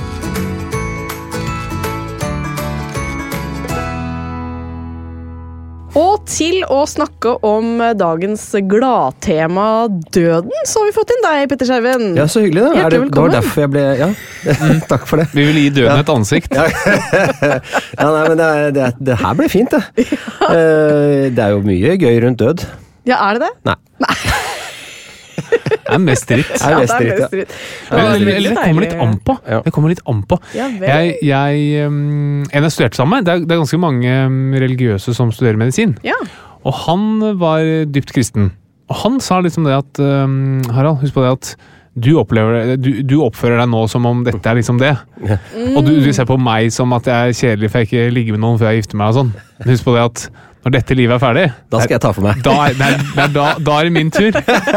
Og til å snakke om dagens gladtema døden, så har vi fått inn deg, Petter Skjerven. Ja, så hyggelig, da. Er det, det var derfor jeg ble Ja, takk for det. Vi vil gi døden et ansikt. Ja, ja nei, men det, er- det, det her ble fint, det. Ja. Det er jo mye gøy rundt død. Ja, er det det? Nei. Nei. Det er mest dritt. Det er mest dritt, ja. Ja, eller, det kommer litt an på. Det kommer litt an på. Jeg, jeg, um, en jeg studerte sammen med, det er, det er ganske mange um, religiøse som studerer medisin. Ja. Og han var dypt kristen. Og han sa liksom det at um, Harald, husk på det at du, opplever, du, du oppfører deg nå som om dette er liksom det. Og du, du ser på meg som at jeg er kjedelig for jeg ikke ligger med noen før jeg gifter meg og sånn. Husk på det at når dette livet er ferdig, Da skal jeg ta for meg. da det er, da, da er det min tur.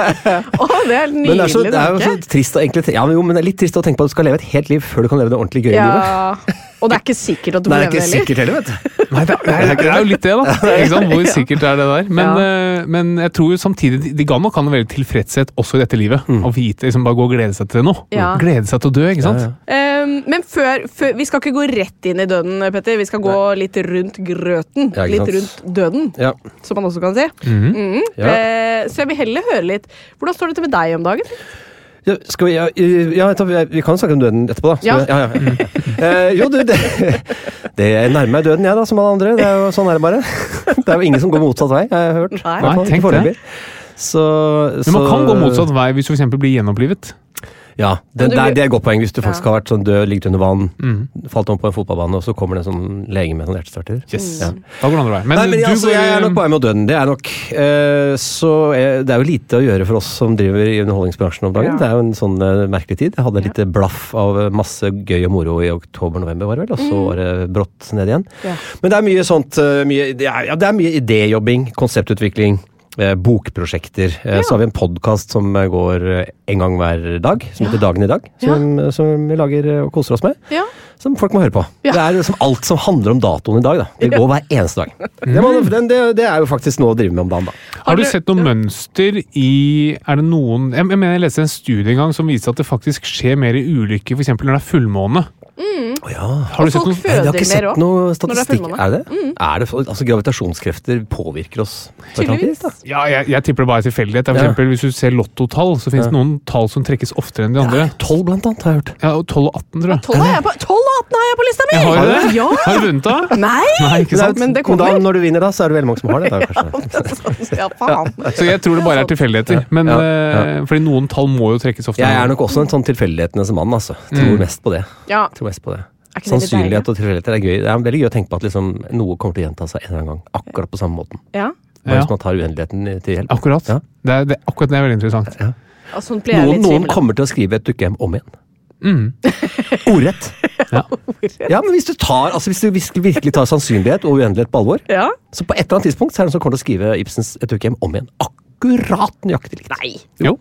oh, det er Men det er, så, nydelig det er jo så trist å egentlig, ja, men jo, men det er litt trist å tenke på at du skal leve et helt liv før du kan leve det ordentlig gøye livet. Ja, og det er ikke sikkert at du Nei, får det er ikke heller. sikkert heller, vet du. Nei, det, er, det er jo litt det, da. Ikke sant? Hvor sikkert er det der? Men, ja. men jeg tror jo samtidig de- ga nok han en veldig tilfredshet også i dette livet. Å vite, liksom Bare gå og glede seg til noe. Ja. Glede seg til å dø, ikke sant? Um, men før, før Vi skal ikke gå rett inn i døden, Petter. Vi skal gå litt rundt grøten. Ja, litt rundt døden, Ja. som man også kan si. Mhm. Ja. Eh, så jeg vil heller høre litt Hvordan står det til med deg om dagen? Ja, skal vi, ja, ja, jeg vi kan snakke om døden etterpå, da. Ja. vi- ja, ja. Eh, jo, du, det, det nærmer meg døden, jeg, da, som alle andre. Det er jo, sånn er det bare. Det er jo ingen som går motsatt vei, har hørt. Nei. Nei, tenk det. Så, Så, Men man kan gå motsatt vei hvis du f.eks. blir gjenopplivet. Ja, det, du det, er, det er et godt poeng. Hvis du faktisk Ja. har vært sånn død, ligget under vann, mm. falt om på en fotballbane, og så kommer det en sånn lege med sånn hjertestarter. Yes. Ja. Da går det andre veien. Men, Nei, men du altså, jeg er nok bare med døden. Det er nok Uh, Så er, det er jo lite å gjøre for oss som driver i underholdningsbransjen om dagen. Ja. Det er jo en sånn uh, merkelig tid. Jeg hadde litt blaff av eh, masse gøy og moro i oktober-november, var det vel, og så var det brått ned igjen. Mm. Ja. Men det er mye sånt eh, mye, det, er, ja, det er mye idéjobbing, konseptutvikling. Eh, bokprosjekter. Eh, Så har vi en podkast som eh, går en gang hver dag, som heter Dagen i dag. Som, som vi lager og koser oss med. Ja. Som folk må høre på. Ja. Det er liksom alt som handler om datoen i dag. Da. Det går hver eneste dag. Det, må, det, det er jo faktisk noe å drive med om dagen, da. Har du sett noe mønster i Er det noen Jeg, jeg mener jeg leste en studie en gang som viser at det faktisk skjer mer ulykker f.eks. når det er fullmåne. Å ja. Har du Og sett folk noe Nei, jeg har ikke sett noe er statistikk. Er det Mm. Er det altså Gravitasjonskrefter påvirker oss på et eller annet vis? da? Ja, jeg, jeg tipper det bare er tilfeldighet. For Ja. eksempel, Hvis du ser lottotall, så finnes det noen tall som trekkes oftere enn de andre. Tolv, blant annet, har jeg hørt. Ja, og 12 og 18, tror jeg. 12 er jeg på, 12 og 18 har jeg på lista mi! Jeg har det. Ja! Har du vunnet, da? Nei! Nei, ikke sant? Men det Men da, kommer. når du vinner, da, så er det veldig mange som har det. Da, kanskje. Ja, faen. Så jeg tror det bare er tilfeldigheter. Men, Ja, eh, Fordi noen tall må jo trekkes ofte. Jeg er nok også en sånn tilfeldighetenes mann, altså. Tror mest på det. Ja. Tror mest på det. Sannsynlighet og tilfeldigheter er gøy. Det er veldig gøy å tenke på at liksom, noe kommer til å gjenta seg en eller annen gang. Akkurat på samme måten. Ja. Bare Ja. hvis man tar uendeligheten til hjelp. Akkurat. Ja. Det er, det, akkurat det er veldig interessant. Og sånn blir jeg Noen, litt noen kommer til å skrive et dukkehjem om igjen. Mm. Ordrett. Ja. Ja, men hvis du, tar, altså hvis du virkelig, tar sannsynlighet og uendelighet på alvor, Ja. så på et eller annet tidspunkt så er det noen som kommer til å skrive Ibsens Et ukehjem om igjen. Akkurat nøyaktig likt. Nei. Jo.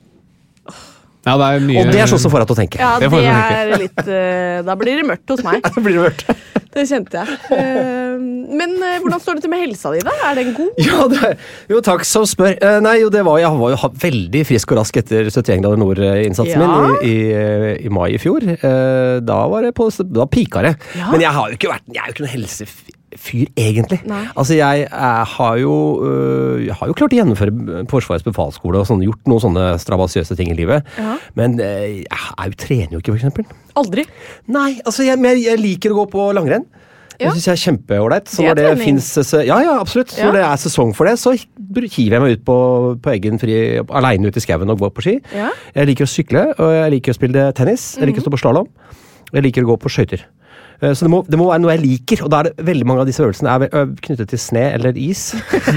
Ja, det er mye Og det er sånn som får deg til å tenke. Ja, Det det, er litt uh, Da blir det mørkt hos meg. Da blir det mørkt. Det kjente jeg. Uh, men uh, hvordan står det til med helsa di, da? Er den god? Ja, det, jo, takk som spør. Eh, nei, jo, det var, jeg var jo veldig frisk og rask etter 71 grader nord-innsatsen Ja. min i, i, i mai i fjor. Eh, da var det på, da pika det. Ja. Men jeg har jo ikke vært Jeg er jo ikke noen helsefyr, egentlig. Nei. Altså, jeg, jeg, har jo øh, Jeg har jo klart å gjennomføre Forsvarets befalsskole og sånn, gjort noen sånne strabasiøse ting i livet. Ja. Men øh, jeg, jeg, trener jo ikke, for eksempel. Aldri. Nei, altså jeg, men jeg, liker å gå på langrenn. Ja. Det syns jeg er kjempeålreit. Så Det når det trening. finnes Ja, ja, absolutt. Ja. Når det er sesong for det, så hiver jeg meg ut på, på egen fri aleine ut i skauen og går på ski. Ja. Jeg liker å sykle, og jeg liker å spille tennis. Jeg liker å stå på slalåm. Jeg liker å gå på skøyter. Eh, Så det må, det må være noe jeg liker, og da er det veldig mange av disse øvelsene er knyttet til sne eller is.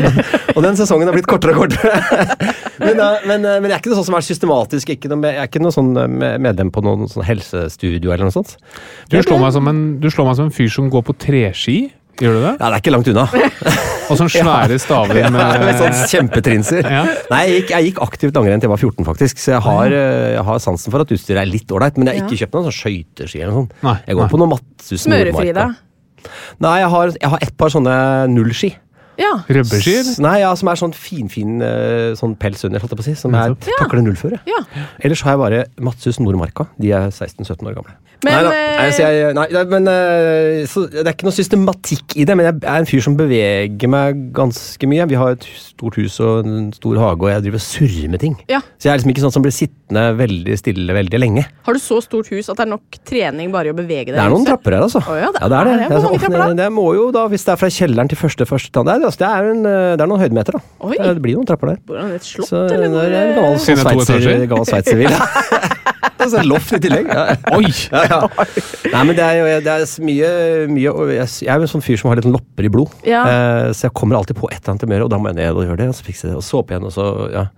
og den sesongen har blitt kortere og kortere. men, men, eh, men jeg er ikke noe sånn som er systematisk. Ikke noe, jeg er ikke noe sånn eh, medlem på noen sånn helsestudio eller noe sånt. Du slår, meg som en, du slår meg som en fyr som går på treski. Gjør du det? Ja, det er ikke langt unna. Og sånne svære staver Ja, med med sånn kjempetrinser. Ja. Nei, jeg gikk, jeg gikk aktivt langrenn til jeg var 14, faktisk. Så jeg har, eh, jeg har sansen for at utstyret er litt ålreit. Men jeg har ikke kjøpt noen sånn skøyteski eller noe sånt. Jeg går nei. på noe Matthus Smørefri, da? Nei, jeg har, jeg har et par sånne nullski. Ja. rubberski? Nei, ja, som er sånn finfin fin, sånn pels under, holdt jeg på å si. Som er, takler nullføre. ja. Ellers har jeg bare Matshus Nordmarka. De er 16-17 år gamle. Men, nei, da. eh, nei, så jeg, nei, nei, men eh, så, Det er ikke noe systematikk i det, men jeg er en fyr som beveger meg ganske mye. Vi har et stort hus og en stor hage, og jeg driver og surrer med ting. Ja. Så jeg er liksom ikke sånn som blir sittende veldig stille veldig lenge. Har du så stort hus at det er nok trening bare i å bevege deg? Det er noen huset? trapper her, altså. Oh, ja, det det er det. er det. Det, er mange så- det må jo da, Hvis det er fra kjelleren til første første tann, det, er- altså, det, er en, eh, det er noen høydemeter, da. Oi. Det blir noen trapper der. Bor han i et slott, Så eller? det er en gammel det er sveitser- gammel sveitservilla. Det er sånn loft i tillegg. Ja. Oi! Ja, ja. Nei, men det er jo det er mye, mye jeg, jeg er jo en sånn fyr som har litt sånn lopper i blod. Ja. Eh, så jeg kommer alltid på et eller annet humør, og da må jeg ned og gjøre det. Og så fikse det, og så opp igjen, og så Ja.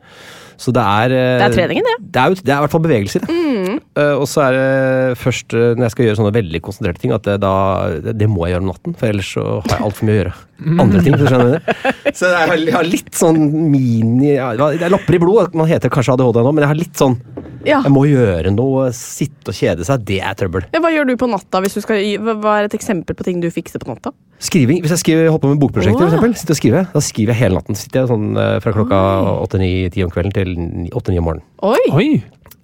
Så det er eh, Det er treningen, det. Det er, det er i hvert fall bevegelse i det. Eh, og så er det først eh, når jeg skal gjøre sånne veldig konsentrerte ting, at det, da, det, det må jeg gjøre om natten. For ellers så har jeg altfor mye å gjøre. Andre ting. hvis du skjønner det. Så jeg har, jeg har litt sånn mini ja, Det er lopper i blod. Man heter kanskje ADHD nå, men jeg har litt sånn Ja. Jeg må gjøre noe. Sitte og kjede seg. Det er trøbbel. Ja, hva gjør du på natta? hvis du skal, hva er et eksempel på ting du fikser på natta? Skriving. Hvis jeg skriver, holder på med bokprosjekter, oh. eksempel, sitter og skriver, da skriver jeg hele natten. Sitter jeg sånn eh, fra klokka åtte-ni-ti om kvelden til åtte-ni om morgenen. Oi! Oi!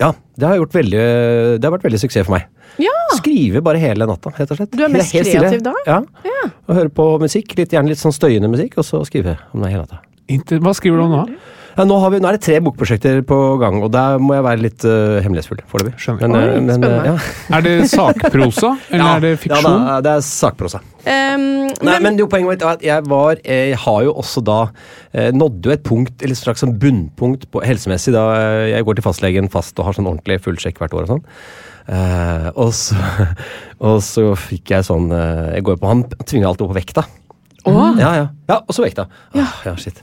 Ja, det har, gjort veldig, det har vært veldig suksess for meg. Ja! Skrive bare hele natta, rett og slett. Du er mest Helt stille. kreativ da? Ja. Ja. Og høre på musikk, litt, gjerne litt sånn støyende musikk, og så skrive om det hele natta. Inter Hva skriver du om nå? Ja, nå, har vi, nå er det tre bokprosjekter på gang, og der må jeg være litt uh, hemmelighetsfull foreløpig. Men, eh, men, eh, ja. Er det sakprosa, eller er det fiksjon? Ja, da, det er sakprosa. Um, Nei, men jo, poenget mitt er at jeg var Jeg har jo også da eh, nådde jo et punkt, eller straks en bunnpunkt på, helsemessig da jeg går til fastlegen fast og har sånn ordentlig fullsjekk hvert år og sånn. Eh, og, så, og så fikk jeg sånn eh, Jeg går på Han tvinger alltid opp på vekta. Ja, ja. ja, og så vekta. Ja. ja, shit.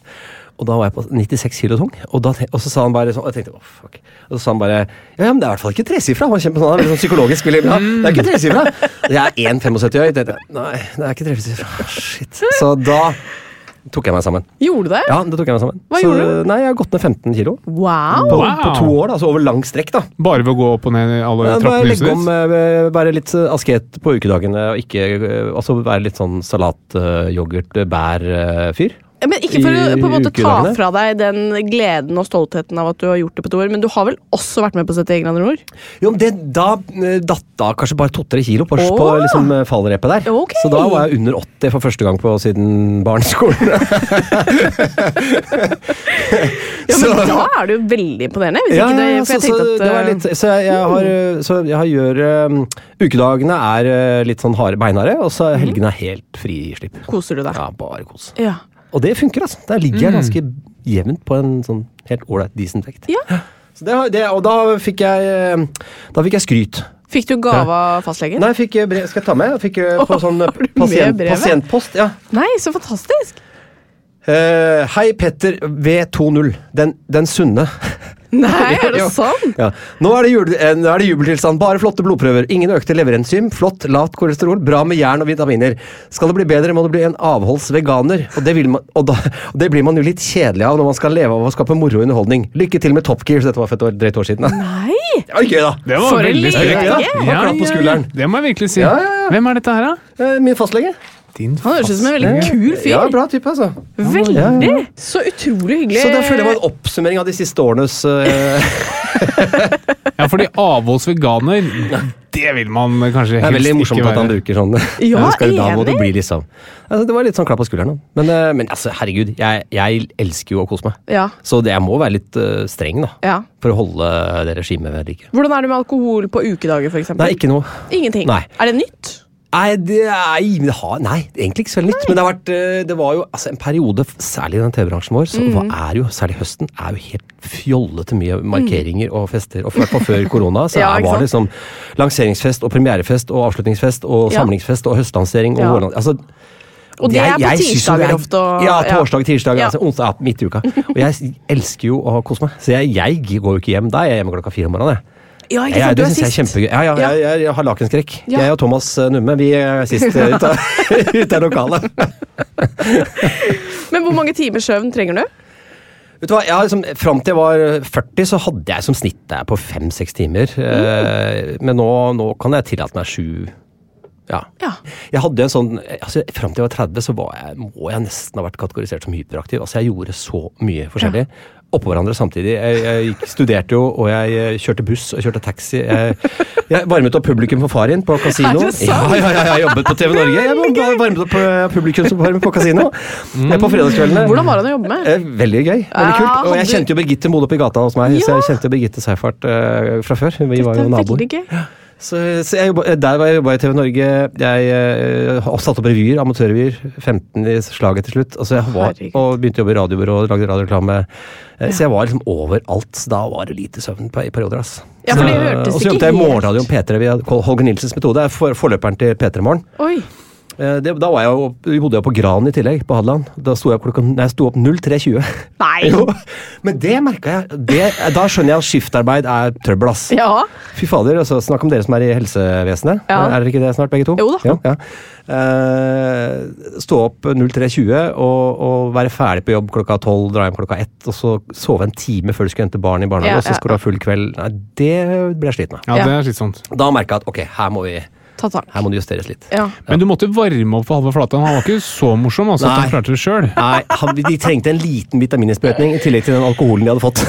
Og da var jeg på 96 kilo tung. Og, da, og så sa han bare sånn og Jeg tenkte, oh, fuck. Og så sa han bare Ja, ja men det er i hvert fall ikke tresifra. Han kjemper sånn, sånn psykologisk. Veldig, bra. det er ikke tresifra. Jeg er 1,75 høy. Tenkte jeg, Nei, det er ikke tresifra. Shit. Så da tok jeg meg sammen. Gjorde du det? Ja, det tok jeg meg sammen. Hva så, gjorde du? Nei, jeg har gått ned 15 kilo. Wow! På, Wow. på to år, da. Så over lang strekk, da. Bare ved å gå opp og ned i alle Ja, trappene i huset ditt? eh, være litt eh, asket på ukedagene, og ikke eh, Altså være litt sånn salat, yoghurt, bær-fyr. Men ikke for å på en måte ta fra deg den gleden og stoltheten av at du har gjort det på to år, men du har vel også vært med på 71 grader ord? Jo, men det, da eh, datt da kanskje bare to-tre kilo på, på liksom, eh, fallrepet der. Okay. Så da var jeg under 80 for første gang på siden barneskolen. Ja, men Så- Da er det jo veldig imponerende. Hvis Ja, ikke det, for jeg tenkte at det var eh, litt, så jeg, jeg har, så jeg gjør Ukedagene er litt sånn harde, beinharde, og så helgene er helt frislipp. Koser du deg? Ja, bare kos. Ja. Og det funker, altså. Der ligger jeg ganske jevnt på en sånn helt ålreit decent vekt. Ja. Så det, det, og da fikk jeg eh, Da fikk jeg skryt. Fikk du gave av fastlegen? Nei, fikk eh, brev Skal jeg ta med? Fikk eh, på sånn pasient, pasientpost. Ja. Nei, så fantastisk! Uh, hei, Petter V20. Den, den sunne. Nei, er det sånn? Ja. Nå er det, jul, eh, nå er det jubeltilstand. Bare flotte blodprøver. Ingen økte leverenzym. Flott, lavt kolesterol. Bra med jern og vitaminer. Skal det bli bedre, må du bli en avholds veganer. Og det, man, og, da, og det blir man jo litt kjedelig av når man skal leve av å skape moro og underholdning. Lykke til med Top Gear. Så dette var for et år, drøyt år siden. Da. Nei! Det var gøy, da. Det var For en veldig sprekt. Ja, ja, klapp. Det må jeg virkelig si. Ja, ja, ja. Hvem er dette her, da? Eh, Min fastlege. Din Han høres ut som en veldig kul fyr. Ja, bra type, altså. Veldig! Ja, ja. Så utrolig hyggelig. Så det føler jeg var en oppsummering av de siste årenes uh... Ja, fordi avholds veganer, det vil man kanskje helst ikke være. Det er veldig morsomt at han bruker sånn Ja, skal, Da må det bli liksom altså, Det var litt sånn klapp på skulderen. Men, uh, men altså, herregud, jeg, jeg elsker jo å kose meg. Ja, Så det, jeg må være litt uh, streng da, ja. for å holde det regimet ved like. Hvordan er det med alkohol på ukedager, eksempel? Nei, ikke noe. Ingenting? Nei. Er det nytt? Nei, det, er, har, nei, egentlig ikke så veldig nytt. Men det har vært eh, Det var jo altså, en periode, særlig i den TV-bransjen vår, så hva er jo, særlig høsten, er jo helt fjollete mye markeringer og fester. Og i før korona, så Ja, var det liksom lanseringsfest og premierefest og avslutningsfest og samlingsfest og høstlansering og Ja. Hvordan, altså, Og det er på jeg synes tirsdager er- ofte. og- Ja, torsdag, tirsdag, Ja. altså onsdag, midt i uka. Og jeg elsker jo å kose meg, så jeg, jeg går jo ikke hjem da. Jeg er hjemme klokka fire om morgenen. jeg. Ja, ikke sant, du er sist. jeg er. Ja, ja, Ja. Jeg, jeg, jeg har lakenskrekk. Ja. Jeg og Thomas eh, Numme vi er sist eh, ut av, ut av lokalet. Men hvor mange timer søvn trenger du? Vet du hva, jeg liksom, Fram til jeg var 40, så hadde jeg som snitt der på fem-seks timer. Eh, men nå, nå kan jeg tillate meg sju. Ja. Ja. Jeg hadde en sånn, altså Fram til jeg var 30, så var jeg, må jeg nesten ha vært kategorisert som hyperaktiv. Altså Jeg gjorde så mye forskjellig. Oppå hverandre samtidig. Jeg, jeg studerte jo, og jeg eh, kjørte buss og kjørte taxi. Jeg, jeg varmet opp publikum for far din på kasino. Det? Ja, ja, ja, jeg jobbet på TV Norge. Jeg varmet opp eh, publikum som var med på kasino. eh, På fredagskveldene. Hvordan var han å jobbe med? Veldig gøy. veldig kult. Og jeg kjente jo Birgitte Mode opp i gata hos meg. Så jeg kjente Birgitte Seifert fra før. Vi var Det jo er naboer. Så, så jeg jobbet, der var jeg jobba i TV Norge. Jeg eh, har satt opp revyer, amatørrevyer. 15 i slaget til slutt. Altså jeg var, og begynte å jobbe i radiobyrå og lagde radioreklame. Ja. Så jeg var liksom overalt. Så da var det lite søvn på, i perioder. ass. Ja, for det hørtes Så- helt. Og så jobbet jeg i morgenradioen P3 via Holger Nilsens metode. For, forløperen til P3 Morgen. Oi. Eh, Det, da var jeg jo, bodde jeg på Gran i tillegg, på Hadeland. Da sto jeg, klokka, nei, jeg sto opp 03.20. Nei. Jo, men det merka jeg. Det, da skjønner jeg at skiftarbeid er trøbbel, ass. Ja. Fy fader, altså, snakk om dere som er i helsevesenet. Ja. Er dere ikke det snart, begge to? Jo da. Ja, ja. Uh, stå opp 03.20 og, og være ferdig på jobb klokka 12, dra hjem klokka 1, og så sove en time før du skulle hente barn i barnehagen, Ja, og så skulle skal du ha full kveld. Nei, det ble jeg sliten av. Ja, Ja. det er slitsomt. Da merka jeg at ok, her må, vi, Ta tak. her må det justeres litt. Ja. Men du måtte varme opp for Halvor Flatland. Han var ikke så morsom, altså, at han klarte det sjøl. Nei, han, de trengte en liten vitamininnsprøytning i tillegg til den alkoholen de hadde fått.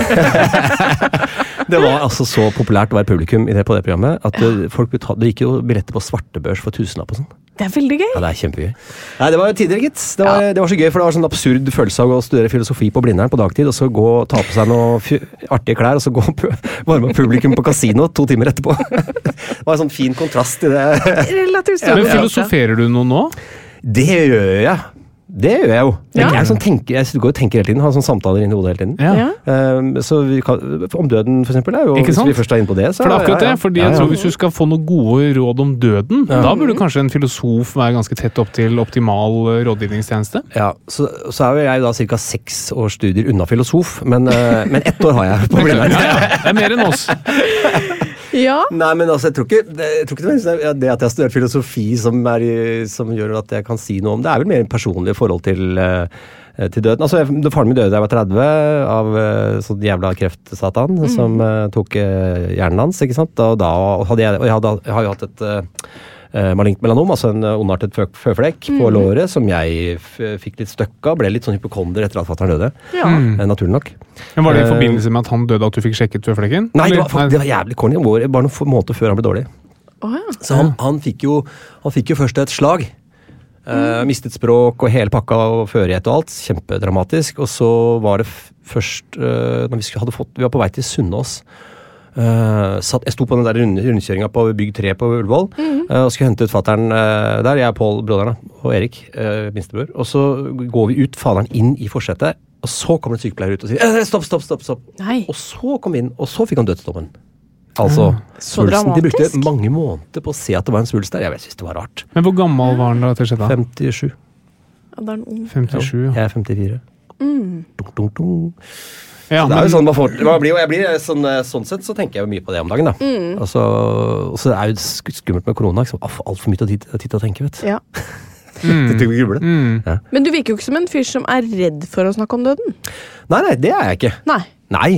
det var altså så populært å være publikum i det, på det programmet at folk betalte, det gikk jo billetter på svartebørs for tusenlapp og sånn. Det er veldig gøy. Ja, det er kjempegøy. Nei, Det var jo tider, gitt. Det var, det var så gøy, for det var sånn absurd følelse av å studere filosofi på Blindern på dagtid, og så gå og ta på seg noen fj- artige klær, og så gå og pu- varme opp publikum på kasino to timer etterpå. det var en sånn fin kontrast i det. Relativt Men filosoferer du noe nå? Det gjør jeg. Det gjør jeg jo. Jeg, Ja. jeg, sånn tenker, jeg går og tenker hele tiden, har sånne samtaler inni hodet hele tiden. Ja. Um, så vi kan, Om døden, for eksempel. Er jo, hvis vi først er inne på det, så For det er akkurat ja, ja. det. fordi jeg ja. tror Hvis du skal få noen gode råd om døden, da burde kanskje en filosof være ganske tett opp til optimal eh, rådgivningstjeneste. Ja, så, så er jo jeg da ca. seks års studier unna filosof, men, uh, men ett år har jeg på Blindern. Ja, ja, det er mer enn oss. Ja. Nei, men altså, jeg tror ikke det, jeg tror ikke det, er det at jeg har studert filosofi som, er, som gjør at jeg kan si noe om det. er vel mer personlig forhold til, eh, til døden. Altså, jeg, Faren min døde da jeg var 30 av eh, sånn jævla kreftsatan som eh, tok hjernen hans. ikke sant? Og da hadde jeg, og jeg, hadde, jeg har jo hatt et malignt melanom, altså en eh, ondartet fø føflekk på låret som jeg fikk litt støkk av. Ble litt sånn hypokonder etter at fatter'n døde. Ja. Eh, naturlig nok. Men Var det i Eh, forbindelse med at han døde at du fikk sjekket føflekken? Nei, det var, det var jævlig corny. Bare noen måneder før han ble dårlig. Oh, ja. Så han, han, fikk jo, han fikk jo først et slag. Uh, mistet språk og hele pakka og førighet og alt. Kjempedramatisk. Og så var det f først uh, når vi, hadde fått, vi var på vei til Sunnaas. Eh, satt, jeg sto på den der rund, rundkjøringa på bygg 3 på Ullevål eh, og skulle hente ut fattern der. Jeg er Pål, broderen, og Erik, uh, minstebror. Og så går vi ut, faderen inn i forsetet, og så kommer en sykepleier ut og sier stopp, stopp, stopp. stopp. Nei. Og så kom vi inn, og så fikk han dødsdommen. Altså, Så svulsten. De brukte mange måneder på å se at det var en svulst der. Jeg synes det var rart. Men hvor gammel var han da dette skjedde? 57. Ja, det er en ung. 57, ja. Jeg er 54. Mm. Dun, dun, dunk. Ja Det er jo sånn man får man blir, jeg blir, sånn, eh, sånn sett så tenker jeg jo mye på det om dagen, da. Og så og så er det jo skummelt med korona. Liksom. Altfor mye tid, tid til å tenke, vet du. Ja. Mm. mm, Men du virker jo ikke som en fyr som er redd for å snakke om døden. Nei, nei, det er jeg ikke. Nei. Nei.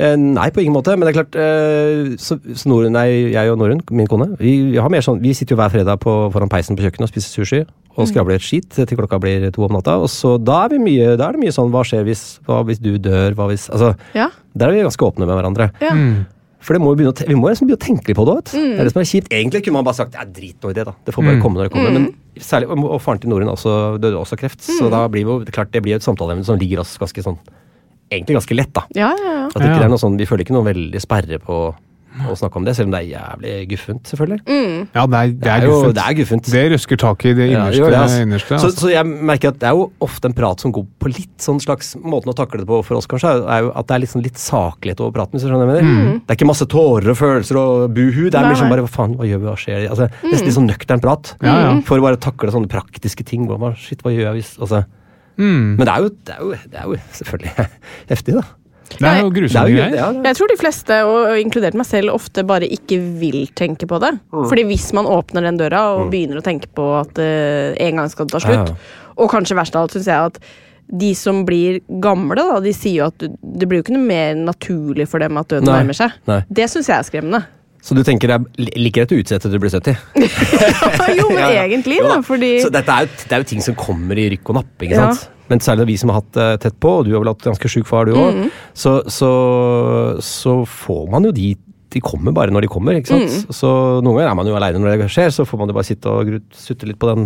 Eh, nei, på ingen måte. Men det er klart eh, så, så Norun, nei, Jeg og Norun, min kone, vi, vi, har mer sånn, vi sitter jo hver fredag på, foran peisen på kjøkkenet og spiser sushi. Og skravler et skit til klokka blir to om natta. Og så da er, vi mye, da er det mye sånn Hva skjer hvis, hva hvis du dør? Hva hvis Altså, Ja. Der er vi ganske åpne med hverandre. Ja. mm. For det må vi, å, vi må liksom begynne å tenke litt på det Mm. Det er det som er kjipt. Egentlig kunne man bare sagt ja, drit nå i det, da. Det får bare Mm. komme når det kommer. Men særlig, og, og faren til Norun også, døde også av kreft, så da blir jo, det klart det blir et samtaleemne som ligger oss ganske sånn Egentlig ganske lett, da. Ja, ja, ja. At det ikke Ja. er noe sånn, Vi føler ikke noe veldig sperre på å snakke om det, selv om det er jævlig guffent, selvfølgelig. Ja, det er, det Det er er jo det er guffent. Det røsker tak i det innerste. Ja, altså. innerste Så, altså. så jeg merker at det er jo ofte en prat som går på litt sånn slags Måten å takle det på for oss, kanskje, er- er jo at det er litt sånn litt saklighet over praten. hvis du skjønner hva jeg mener. Det er ikke masse tårer og følelser og buhu. Det er mer sånn bare hva faen, hva gjør vi, hva skjer? Altså, Nesten litt sånn nøktern prat. Ja, ja. For å bare takle sånne praktiske ting. Hva- shit, hva gjør jeg hvis altså. Mm. Men det er, jo, det, er jo, det er jo selvfølgelig heftig, da. Det er jo grusomme er greier. ja, Jeg tror de fleste, og inkludert meg selv, ofte bare ikke vil tenke på det. Fordi hvis man åpner den døra og begynner å tenke på at uh, en gang skal det ta slutt, Ja. og kanskje verst av alt syns jeg at de som blir gamle, da, de sier jo at det blir jo ikke noe mer naturlig for dem at døden Nei. nærmer seg. Nei. Det syns jeg er skremmende. Så du tenker det er like greit å utsette til du blir 70? jo, men Ja, ja. egentlig, da, fordi Så dette er, jo, det er jo ting som kommer i rykk og napp, ikke Ja. sant? Men særlig vi som har hatt det tett på, og du har vel hatt ganske sjuk far du òg, Mm. så, så, så får man jo de de kommer bare når de kommer, ikke sant? Mm. Så noen ganger er man jo aleine når det skjer, så får man jo bare sitte og sutte litt på den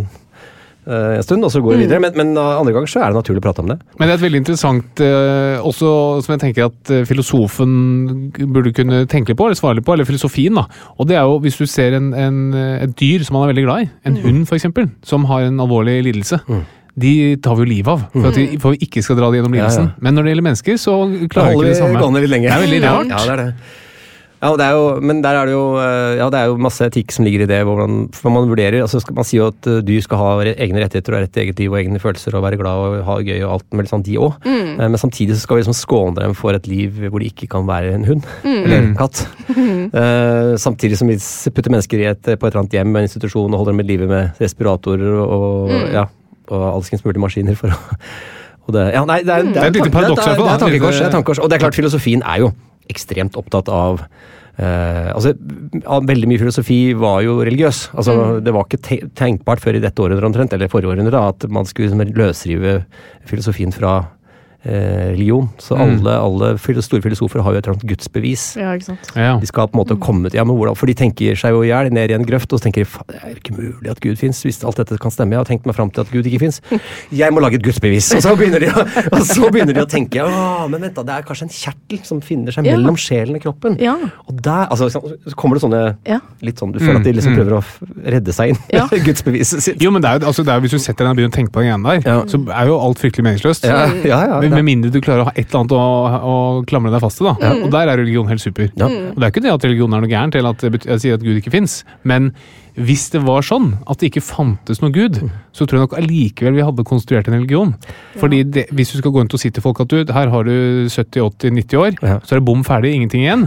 eh, en stund, og så går vi det videre. Men, men uh, andre ganger så er det naturlig å prate om det. Men det er et veldig interessant eh, også som jeg tenker at eh, filosofen burde kunne tenke litt på, eller svare litt på, eller filosofien. da. Og det er jo hvis du ser en, en, eh, et dyr som man er veldig glad i, en hund f.eks., som har en alvorlig lidelse. De tar vi jo livet av, for at vi, for vi ikke skal dra det gjennom Ja, ja. Men når det gjelder mennesker, så klarer vi ikke det samme. gående litt lenger. Det er veldig rart. Ja, det er det. Ja, det er jo, men der er det jo, eh, ja, det er jo masse etikk som ligger i det. Hvordan, for man vurderer, altså skal, Man sier jo at eh, dyr skal ha egne rettigheter og rett til eget liv og egne følelser og være glad og ha gøy og alt mulig sånn, de òg. Men samtidig så skal vi liksom skåne dem for et liv hvor de ikke kan være en hund. Eller en katt. Eh, samtidig som vi putter mennesker i et, på et eller annet hjem, en institusjon, og holder dem i live med respiratorer og, ja, og alskens mulige maskiner for å det, ja, nei, det, er, Det er et lite paradoks det er- det er et tankekors, det er tankekors. Og det er klart, filosofien er jo ekstremt opptatt av eh, altså, Veldig mye filosofi var jo religiøs. Altså, Det var ikke te tenkbart før i dette århundret omtrent, eller forrige århundre, at man skulle liksom løsrive filosofien fra religion. Så alle, alle store filosofer har jo et eller annet gudsbevis. Ja, ikke sant. Ja. De skal på en måte komme til, ja, men hvordan, For de tenker seg jo i hjel, ned i en grøft, og så tenker de det er ikke mulig at Gud fins. Hvis alt dette kan stemme. Jeg har tenkt meg fram til at Gud ikke fins. Jeg må lage et gudsbevis. Og så begynner de å, og så begynner de å tenke ja, men vent da, det er kanskje en kjertel som finner seg Ja. mellom sjelen og kroppen. Ja. Og der, altså, så kommer det sånne Ja. litt sånn, Du føler at de liksom prøver å redde seg inn. Ja. Gudsbeviset sitt. Jo, men det er jo, altså, det er, Hvis du setter deg ned og begynner å tenke på den greia der, Ja. så er jo alt fryktelig meningsløst. Ja, ja, ja, ja. Med mindre du klarer å ha et eller annet å, å klamre deg fast til. da. Og der er religion helt super. Ja. Og Det er ikke det at religion er noe gærent, eller at jeg sier at Gud ikke fins. Men hvis det var sånn at det ikke fantes noe Gud, så tror jeg nok allikevel vi hadde konstruert en religion. Fordi det, Hvis du skal gå rundt og si til folk at du, her har du 70-80-90 år, Ja. så er det bom ferdig, ingenting igjen.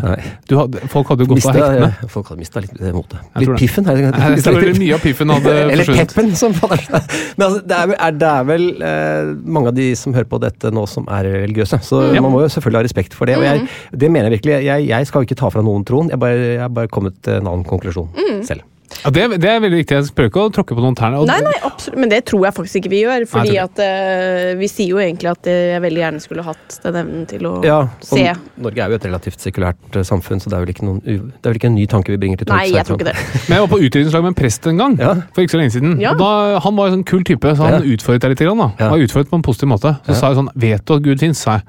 Du hadde, folk hadde jo gått Mista, av hektene. folk hadde mista litt eh, motet. Litt piffen. er ikke? Jeg tror det mye av piffen hadde Eller forsvunnet. peppen, som faller seg. Men altså, det, er, vel- er, det er vel eh, mange av de som hører på dette nå, som er religiøse. Så mm. man må jo selvfølgelig ha respekt for det. Og jeg, det mener jeg virkelig. Jeg, jeg skal jo ikke ta fra noen troen. Jeg bare, jeg har bare kommet til en annen konklusjon selv. Ja, det, det er veldig viktig. Jeg prøver ikke å tråkke på noen tærne. Nei, nei, absolutt. Men det tror jeg faktisk ikke vi gjør. Fordi Nei, at uh, vi sier jo egentlig at eh, jeg veldig gjerne skulle hatt den evnen til å Ja, se. Norge er jo et relativt sekulært eh, samfunn, så det er vel ikke, noen, det er vel ikke en ny tanke vi bringer til torgs. Nei, jeg tror ikke det. Men jeg var på utdrikningslag med en prest en gang, Ja. for ikke så lenge siden. Ja. Og da, han var en sånn kul type, så han Ja. utfordret deg litt. Grann, da. Ja. Han var utfordret på en positiv måte. Så Ja. sa jeg sånn Vet du at Gud fins? sa jeg.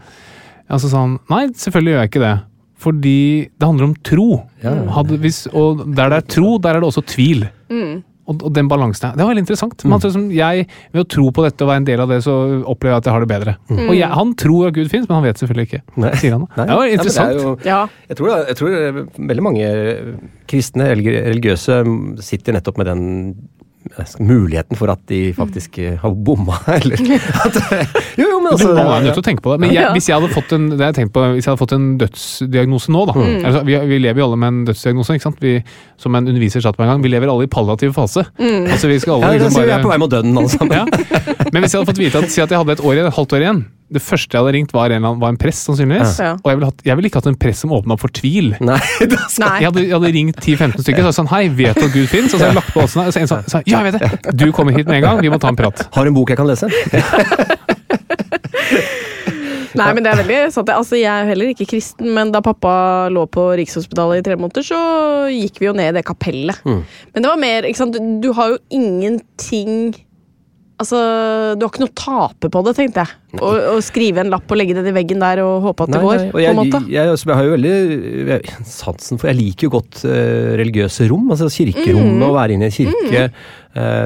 Ja, så sa han nei, selvfølgelig gjør jeg ikke det. Fordi det handler om tro. Ja. Hadde, hvis, og der det er tro, der er det også tvil. Mm. Og, og den balansen her, Det var veldig interessant. Men altså, som jeg, Ved å tro på dette og være en del av det, så opplever jeg at jeg har det bedre. Og jeg, Han tror at Gud fins, men han vet selvfølgelig ikke. Nei. Sier han da. Nei. Det var interessant. Nei, det jo- Jeg tror, jeg tror eh, veldig mange kristne, religiøse, sitter nettopp med den muligheten for at de faktisk eh, har bomma, eller at, Jo, jo, men altså man er nødt til å tenke på det. Men jeg, hvis, jeg hadde fått en, det jeg på, hvis jeg hadde fått en dødsdiagnose nå, da altså, vi, vi lever jo alle med en dødsdiagnose, ikke sant? Vi, som en underviser sa til meg en gang, vi lever alle i palliativ fase. Altså, vi skal ja, alle liksom sier vi er på vei bare mot døden, alle sammen. ja. Men hvis jeg hadde fått vite at, si at jeg hadde et år et halvt år igjen Det første jeg hadde ringt, var en, var en prest, sannsynligvis. Ja. Og jeg ville, hatt, jeg ville ikke hatt en prest som åpna opp for tvil. Nei, Nei. Jeg hadde, jeg hadde ringt 10-15 stykker og sagt sånn Hei, vet du at Gud fins? Og så hadde jeg lagt på åsen, og så en sa sa, Ja, jeg vet det! Du kommer hit med en gang, vi må ta en prat. Har du en bok jeg kan lese? Nei, men det er veldig sant. Altså, jeg er heller ikke kristen, men da pappa lå på Rikshospitalet i tre måneder, så gikk vi jo ned i det kapellet. Mm. Men det var mer ikke sant? Du, du har jo ingenting Altså, du har ikke noe å tape på det, tenkte jeg. å, å skrive en lapp og legge den i veggen der og håpe at det går? nei, på en måte? jeg, jeg, jeg har jo veldig jeg, sansen for Jeg liker jo godt uh, religiøse rom. altså Kirkerommet, Mm. å være inne i en kirke. eh,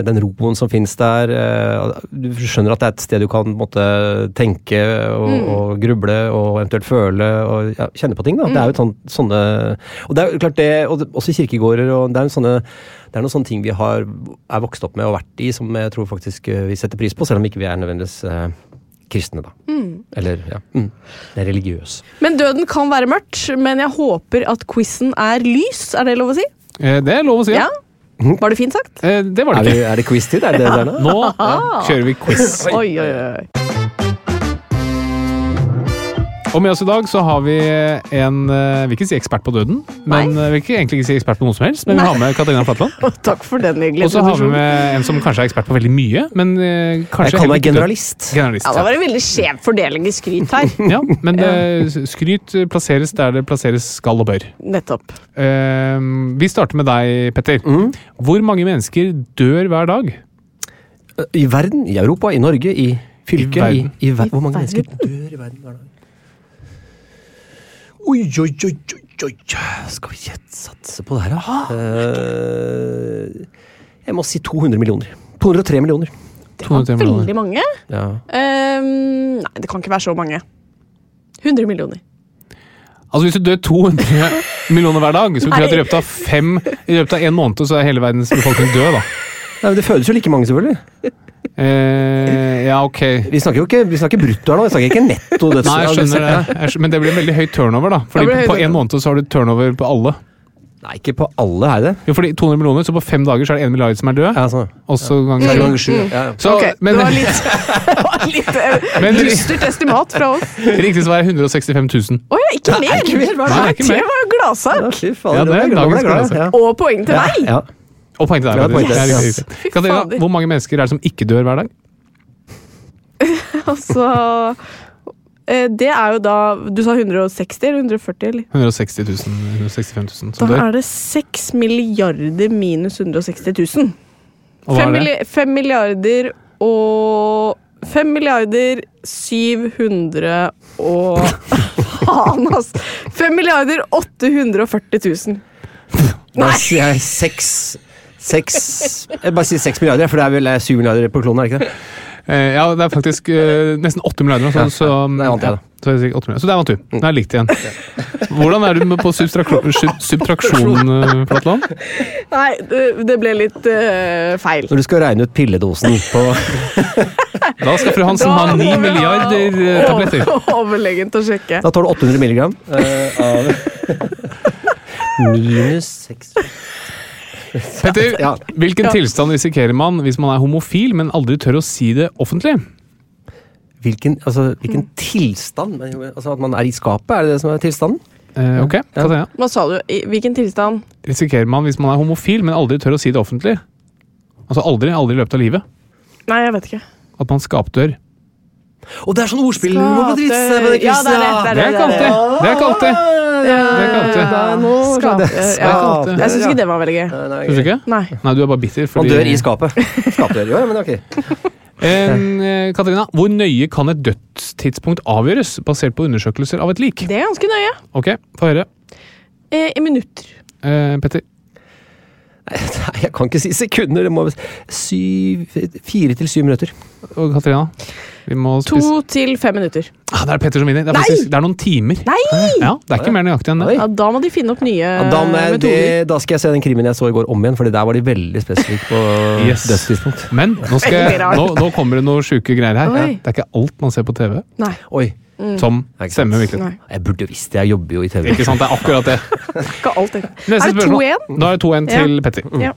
den roen som finnes der. eh, du skjønner at det er et sted du kan måtte, tenke og, Mm. og gruble og eventuelt føle og ja, kjenne på ting. da. Det er jo sånn, sånne Og det er klart det, og det, også kirkegårder. og det er, sånne, det er noen sånne ting vi har, er vokst opp med og vært i, som jeg tror faktisk eh, vi setter pris på, selv om ikke vi er nødvendigvis eh, kristne, da. Eller ja, mm, det er religiøs. Men døden kan være mørkt, men jeg håper at quizen er lys. Er det lov å si? Eh, Det er lov å si, ja. Ja? Var det fint sagt? Eh, Det var Er det er det quiz-tid? Er det det der nå? Nå kjører vi quiz. Oi, oi, oi. Og med oss i dag så har vi en Jeg vil ikke si ekspert på døden, men vi vil ikke egentlig ikke si ekspert på noe som helst, men vi har med Katarina Flatland. Takk for den hyggelige Og så har vi med en som kanskje er ekspert på veldig mye, men eh, kanskje Jeg kaller meg generalist. Generalist, Ja, det var en veldig skjev fordeling i skryt her. ja. men det, skryt plasseres der det plasseres skal og bør. Nettopp. Eh, vi starter med deg, Petter. Hvor mange mennesker dør hver dag? I verden, i Europa, i Norge, i fylket, i, verden. i, ver Hvor mange I mennesker dør i verden hver dag? Oi, oi, oi, oi, oi. Skal vi satse på det her, da? Uh, jeg må si 200 millioner. 203 millioner. Det var veldig mange. Ja. Ehm, nei, det kan ikke være så mange. 100 millioner. Altså Hvis du dør 200 millioner hver dag, så betyr det at i løpet av fem I løpet av en måned så er hele verdens befolkning død, da. Nei, men det fødes jo like mange, selvfølgelig. Eh, ja, ok. Vi snakker jo ikke, vi snakker brutto her nå, vi snakker ikke netto. døds- Nei, jeg skjønner det. Jeg skjønner, men det blir veldig høy turnover, da. Fordi Det på en måned så har du turnover på alle. Nei, ikke på alle, er det? Jo, fordi 200 millioner, så på fem dager så er det 1 milliard som er død. Ja, sånn. Og så Så er ganger det ganger sju. Ja. Så, Ok, men, det var litt, det var litt lystert dystert estimat fra oss. riktig svar er 165 000. Å ja, ikke mer! ikke mer, er det? Nei, ikke Det var jo gladsak. Ja, fy faen, Ja, det er jeg dagens glad. glad, Og poeng til deg! Ja. Og poenget til det. Ja, faktisk. yes. Katarina, hvor mange mennesker er det som ikke dør hver dag? Altså eh, Det er jo da Du sa 160 eller 140? eller? 160 000, 165 000 Da som dør. er det 6 milliarder minus 160 000. Og hva 5, er det? milli 5 milliarder og 5 milliarder 700 og Faen, altså! 5 milliarder 840 000. Da sier jeg seks Seks Jeg bare sier seks milliarder, for det er vel syv milliarder på klonen, er det ikke det? Eh, ja, det er faktisk eh, nesten 8 milliarder. Så, Ja, så, der vant jeg, da. Så, er det 8 milliarder. så der vant du. Det er likt igjen. Hvordan er du på subtraksjon, sub- subtraksjon eh, Flatland? Nei, det, det ble litt uh, feil. Når du skal regne ut pilledosen på Da skal fru Hansen ha 9 milliarder eh, tabletter. Overlegent å sjekke. Da tar du 800 milligram uh, av Minus seks Petter, Ja. hvilken tilstand risikerer man hvis man er homofil, men aldri tør å si det offentlig? Hvilken, altså, hvilken tilstand? Altså At man er i skapet, er det det som er tilstanden? Eh, ok, Katarina. Hva sa du? I hvilken tilstand? Risikerer man hvis man er homofil, men aldri tør å si det offentlig? Altså aldri, aldri i løpet av livet. Nei, jeg vet ikke. At man skapdør. Og det er sånn ordspill! du må drite seg på det Ja, det er det. Det er Det er det. kalt det! Det er kalt det! Ja, Det er det. er det- det- Jeg syns ikke det var veldig gøy. Syns du ikke? Nei. Nei, du er bare bitter. Fordi... Han dør i skapet. Skapdør. Jo, ja, men ok. Eh, Katarina, hvor nøye kan et dødstidspunkt avgjøres basert på undersøkelser av et lik? Det er ganske nøye. Ok, få høre. Eh, I minutter. Eh, Petter. Nei, jeg kan ikke si sekunder. Det må syv, fire til syv minutter. Og Katarina? Vi må To til fem minutter. ah, Det er Petter som vinner. Det er, faktisk, det er noen timer. Nei! Ja, Det er ikke mer nøyaktig enn det. Ja, da må de finne opp nye Ja, da, jeg- metoder. det, da skal jeg se den krimen jeg så i går om igjen, for der var de veldig spesifikke på Yes. dødstidspunkt. Men nå, skal jeg, nå, nå kommer det noen sjuke greier her. Oi. Det er ikke alt man ser på TV Nei. Oi. som ikke sant. stemmer virkelig. Jeg burde visst det, jeg jobber jo i TV. Ikke sant, det er akkurat det. Ikke alt det. Neste Er det 2-1? Da er det 2-1 til Petter. Ja.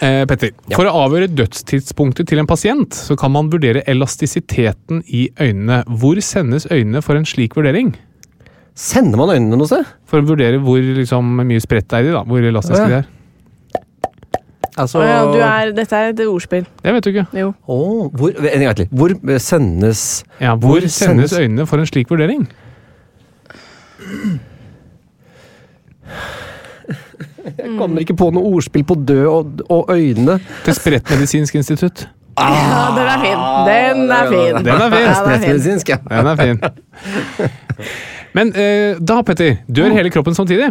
Eh, Petter, for å avgjøre dødstidspunktet til en pasient, så kan man vurdere elastisiteten i øynene. Hvor sendes øynene for en slik vurdering? Sender man øynene noe sted? For å vurdere hvor liksom, mye spredt det er i, da. Hvor elastiske ja. de er. Altså ja, du er, dette er et ordspill. Det vet du ikke. Jo. Oh, hvor, en gang til. Hvor sendes Ja, hvor, Hvor sendes sendes- øynene for en slik vurdering? Jeg kommer ikke på noe ordspill på død og, og øyne. Til Sprettmedisinsk institutt. Ja, den er fin. Den er fin. Den er fin. Ja, den er fin. Ja. Den er fin. Men eh, da, Petter. Dør hele kroppen samtidig?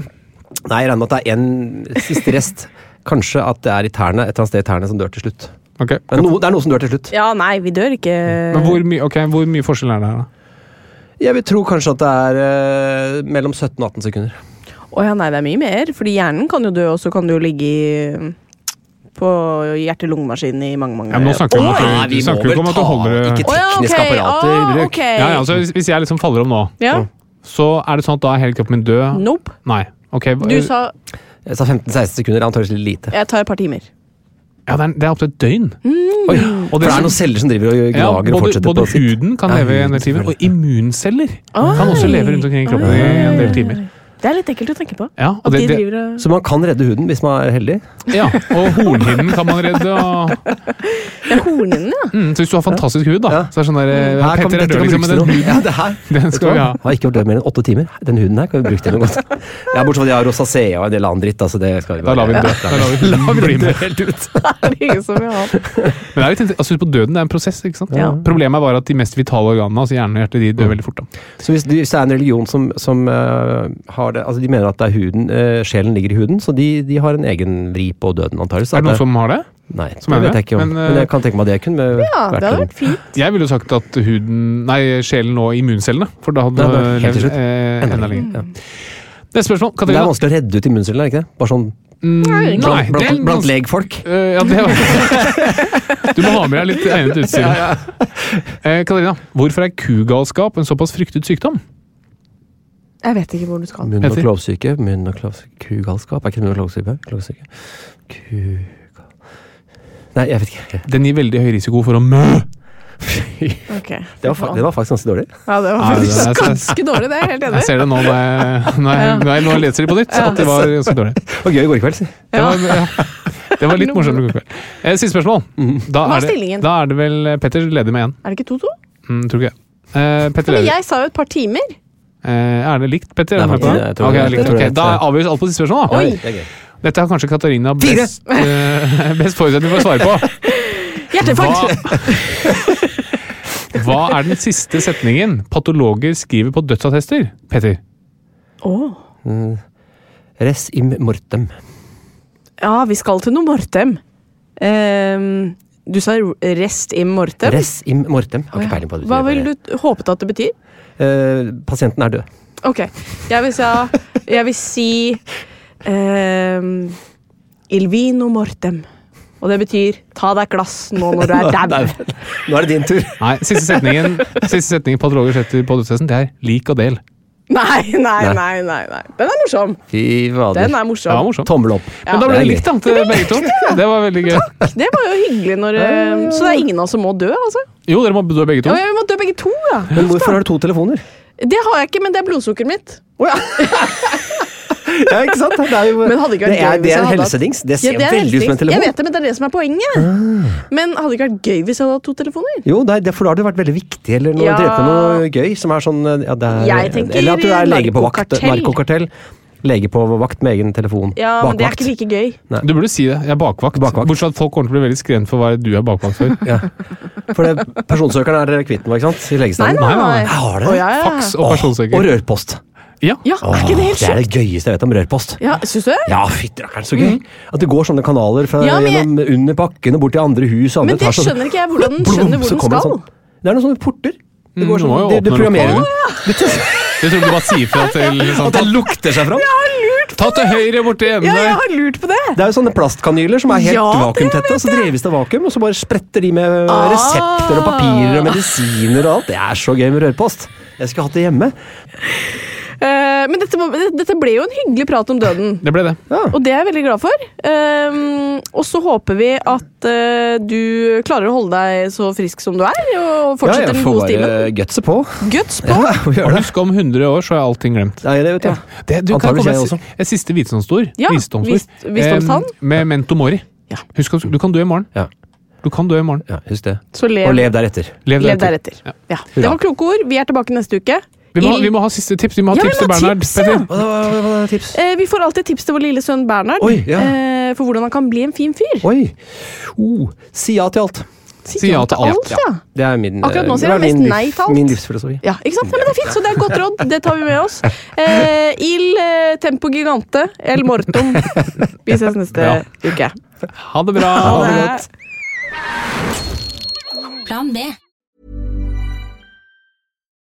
Nei, jeg regner med at det er en siste rest. Kanskje at det er i tærne, et eller annet sted i tærne som dør til slutt. Ok. Men noe, det er noe som dør til slutt. Ja, nei, vi dør ikke Men hvor, my okay, hvor mye forskjell er det her, da? Jeg vil tro kanskje at det er uh, mellom 17 og 18 sekunder. Å ja, nei, det er mye mer. Fordi hjernen kan jo dø, og så kan du jo ligge i på hjerte-lungemaskinen i mange, mange Ja, nå snakker vi om at du, snakker ikke om at du holder det ikke oh, ja, tekniske apparater i bruk. Okay. ja, ja, altså, hvis, hvis jeg liksom faller om nå, Ja. så er det sånn at da er hele kroppen min død? Nope. Nei. Ok. Du sa Jeg sa 15-16 sekunder, antakeligvis litt lite. jeg tar et par timer. Ja, det er, det er opptil et døgn. Mm. Oi, Og For det er noen celler som driver og ja, gnager og både, fortsetter både huden kan Ja, leve i en del timer, og immunceller Oi. kan også leve rundt omkring i kroppen i en del timer. Det er litt ekkelt å tenke på. Ja, og At det, de og Så man kan redde huden hvis man er heldig. ja, og hornhinnen kan man redde. Og, Ja, hornhinnen, ja. mm, så hvis du har fantastisk hud, da, Ja. så er det sånn der eh, Her kan- Petter er dette død, liksom, men brukes den til noe. huden Ja, det her. den skal vi ha. Har ikke vært død mer enn åtte timer. Den huden her kan vi bruke til noe godt. Ja, Bortsett fra de har rosacea og en del annen dritt. Altså det skal vi Da lar vi den dø. Da lar vi den bli med. helt ut. Det er ingen som vil ha. Men det er litt, altså, på døden det er en prosess. ikke sant? Ja. Problemet er bare at de mest vitale organene, altså hjernen og hjertet, de dør veldig fort. da. Så hvis, hvis det er en religion som, som uh, har det Altså de mener at det er huden, eh, sjelen ligger i huden, så de, de har en egen vri på døden, antakeligvis. Er det noen som har det? Nei, som det er vet jeg ikke om. Men, Men, eh, jeg kan tenke meg at det kunne Ja, det vært det vært fint. Jeg ville jo sagt at huden Nei, sjelen og immuncellene. For da hadde det er levd eh, Enda enda lenger. lenger. Neste spørsmål. Det er vanskelig å redde ut immuncellene, er ikke det? Bare sånn Mm, Nei, blant, det er blant, blant legfolk. Uh, ja, det var Du må ha med deg litt egnet utstyr. Eh, Katarina, hvorfor er kugalskap en såpass fryktet sykdom? Jeg vet ikke hvor du skal. Munn- og klovsyke. Munn- og klovsyke. Kugalskap. Er ikke det munn- og klovsyke? klovsyke? Kugal... Nei, jeg vet ikke. Den gir veldig høy risiko for å mø. Ok. Det var, fa- det var faktisk ganske dårlig. Ja, det var Ja, det faktisk ganske dårlig, det er jeg helt Jeg enig i. ser det nå når jeg, når jeg, når jeg, når jeg leser det på nytt, at det var ganske dårlig. Det var gøy i går kveld, si. Det var, ja. det var litt morsomt. kveld. Eh, Siste spørsmål. Da Hva er er, det, stillingen? da er det vel Petter leder med én. Er det ikke 2-2? Mm, tror ikke det. Eh, Petter Men leder. jeg sa jo et par timer. Eh, er det likt, Petter? Er du med på det? faktisk, jeg tror okay, det- likt, jeg tror ok. det- Da avgjøres alt på siste spørsmål. Da. Oi. Dette har kanskje Katarina best, uh, best forutsetning for å svare på. Hjerteinfarkt! Hva er den siste setningen patologer skriver på dødsattester? Petter? Åh. Mm. Res im mortem. Ja, vi skal til noe mortem. Ehm, du sa rest im mortem. Res im mortem. Har ikke peiling på det. Hva vil du håpet at det betyr? Uh, pasienten er død. Ok, jeg vil, sa, jeg vil si uh, Il vino mortem. Og det betyr ta deg et glass nå når du er dau. Nå er det din tur. Nei, siste setningen, siste setningen patologer setter på dødsattesten, det er lik og del. Nei, nei, Nei. nei, nei. Den er morsom. Fy fader. Den er morsom. Ja, morsom. Tommel opp. Men da ble det likt, da, til begge to. Det var veldig gøy. Takk. Det var jo hyggelig når eh, Så det er ingen av oss som må dø, altså? Jo, dere må dø begge to. Ja, vi må dø begge to, ja. Men hvorfor har du to telefoner? Det har jeg ikke, men det er blodsukkeret mitt. Ja, ikke sant? Det er, jo, Men hadde det ikke vært det er, gøy hvis det er en hadde helsedings. Det Ja, det er veldig ut som en telefon. Jeg vet det, men det er det som er poenget. Men hadde det ikke vært gøy hvis jeg hadde hatt to telefoner? Jo, det er, for da har det vært veldig viktig, eller noe, Ja. drevet med noe gøy som er sånn ja, det er, Jeg tenker Eller at du er lege på vakt. narkokartell. Lege på vakt med egen telefon. Ja, men det er ikke like gøy. Du burde si det. Jeg er bakvakt. Bakvakt. Bortsett fra at folk kommer til å bli veldig skrent for hva du er bakvakt for. Ja. For det, personsøkeren er kvitt nå, ikke sant? I Nei, legestanden. nei, nei. Jeg har det. Oh, ja, ja. Faks og personsøker. personsøker. og rørpost. Ja. Ja, er ikke det helt det er det gøyeste jeg vet om rørpost. Ja, synes du det? Ja, fytti rakkeren, så gøy! At det går sånne kanaler fra, Ja, jeg- gjennom under bakken og bort til andre hus. Og andre Men det etasjer. skjønner ikke jeg hvordan den skjønner hvor den kommer det skal. sånn- Det er noen sånne porter. Det Mm, går sånn, mm, det programmerer den. du. Jeg trodde du bare sier fra til sånn, At det lukter seg fram. Ta til høyre borti enden Ja, jeg har lurt på det! Det er jo sånne plastkanyler som er helt Ja, vakuumtette, så dreves det vakuum, og så bare spretter de med Ah. resepter og papirer og medisiner og alt. Det er så gøy med rørpost. Jeg skulle hatt det hjemme. Eh, men dette, dette ble jo en hyggelig prat om døden. Det ble det. Ja. Og det er jeg veldig glad for. Ehm, og så håper vi at uh, du klarer å holde deg så frisk som du er, og fortsetter ja, jeg den får gode bare gutse på. Guts på! Ja, Og husk om 100 år så er allting glemt. Ja, det vet jeg. Det, du, kan komme med et siste visdomsord. Ja, visdomsord. vis- visdomstann. Eh, med mento mori. Ja. Husk at du kan dø i morgen. Ja. Du kan dø i morgen. Ja, husk det. Så lev, Og lev deretter. Lev lev deretter. deretter. Ja. Ja. Det var kloke ord. Vi er tilbake neste uke. Vi må, vi må ha siste tips. Vi må ha Ja, tips til Bernhard. tips, ja. Hva, hva, hva er tips? Eh, vi får alltid tips til vår lille sønn Bernhard Oi, ja. eh, for hvordan han kan bli en fin fyr. Oi! Oh, si ja til alt. Si ja til alt. ja. Det er min, Akkurat nå det sier er jeg mest nei til alt. Min livsfilosofi. Ja, ikke sant? Ja, men det er fint, så det er godt råd. Det tar vi med oss. Eh, il eh, tempo gigante, el mortum. Vi ses neste Ja. uke. Ha det bra! Ha det godt. Plan B.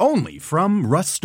Only from Rust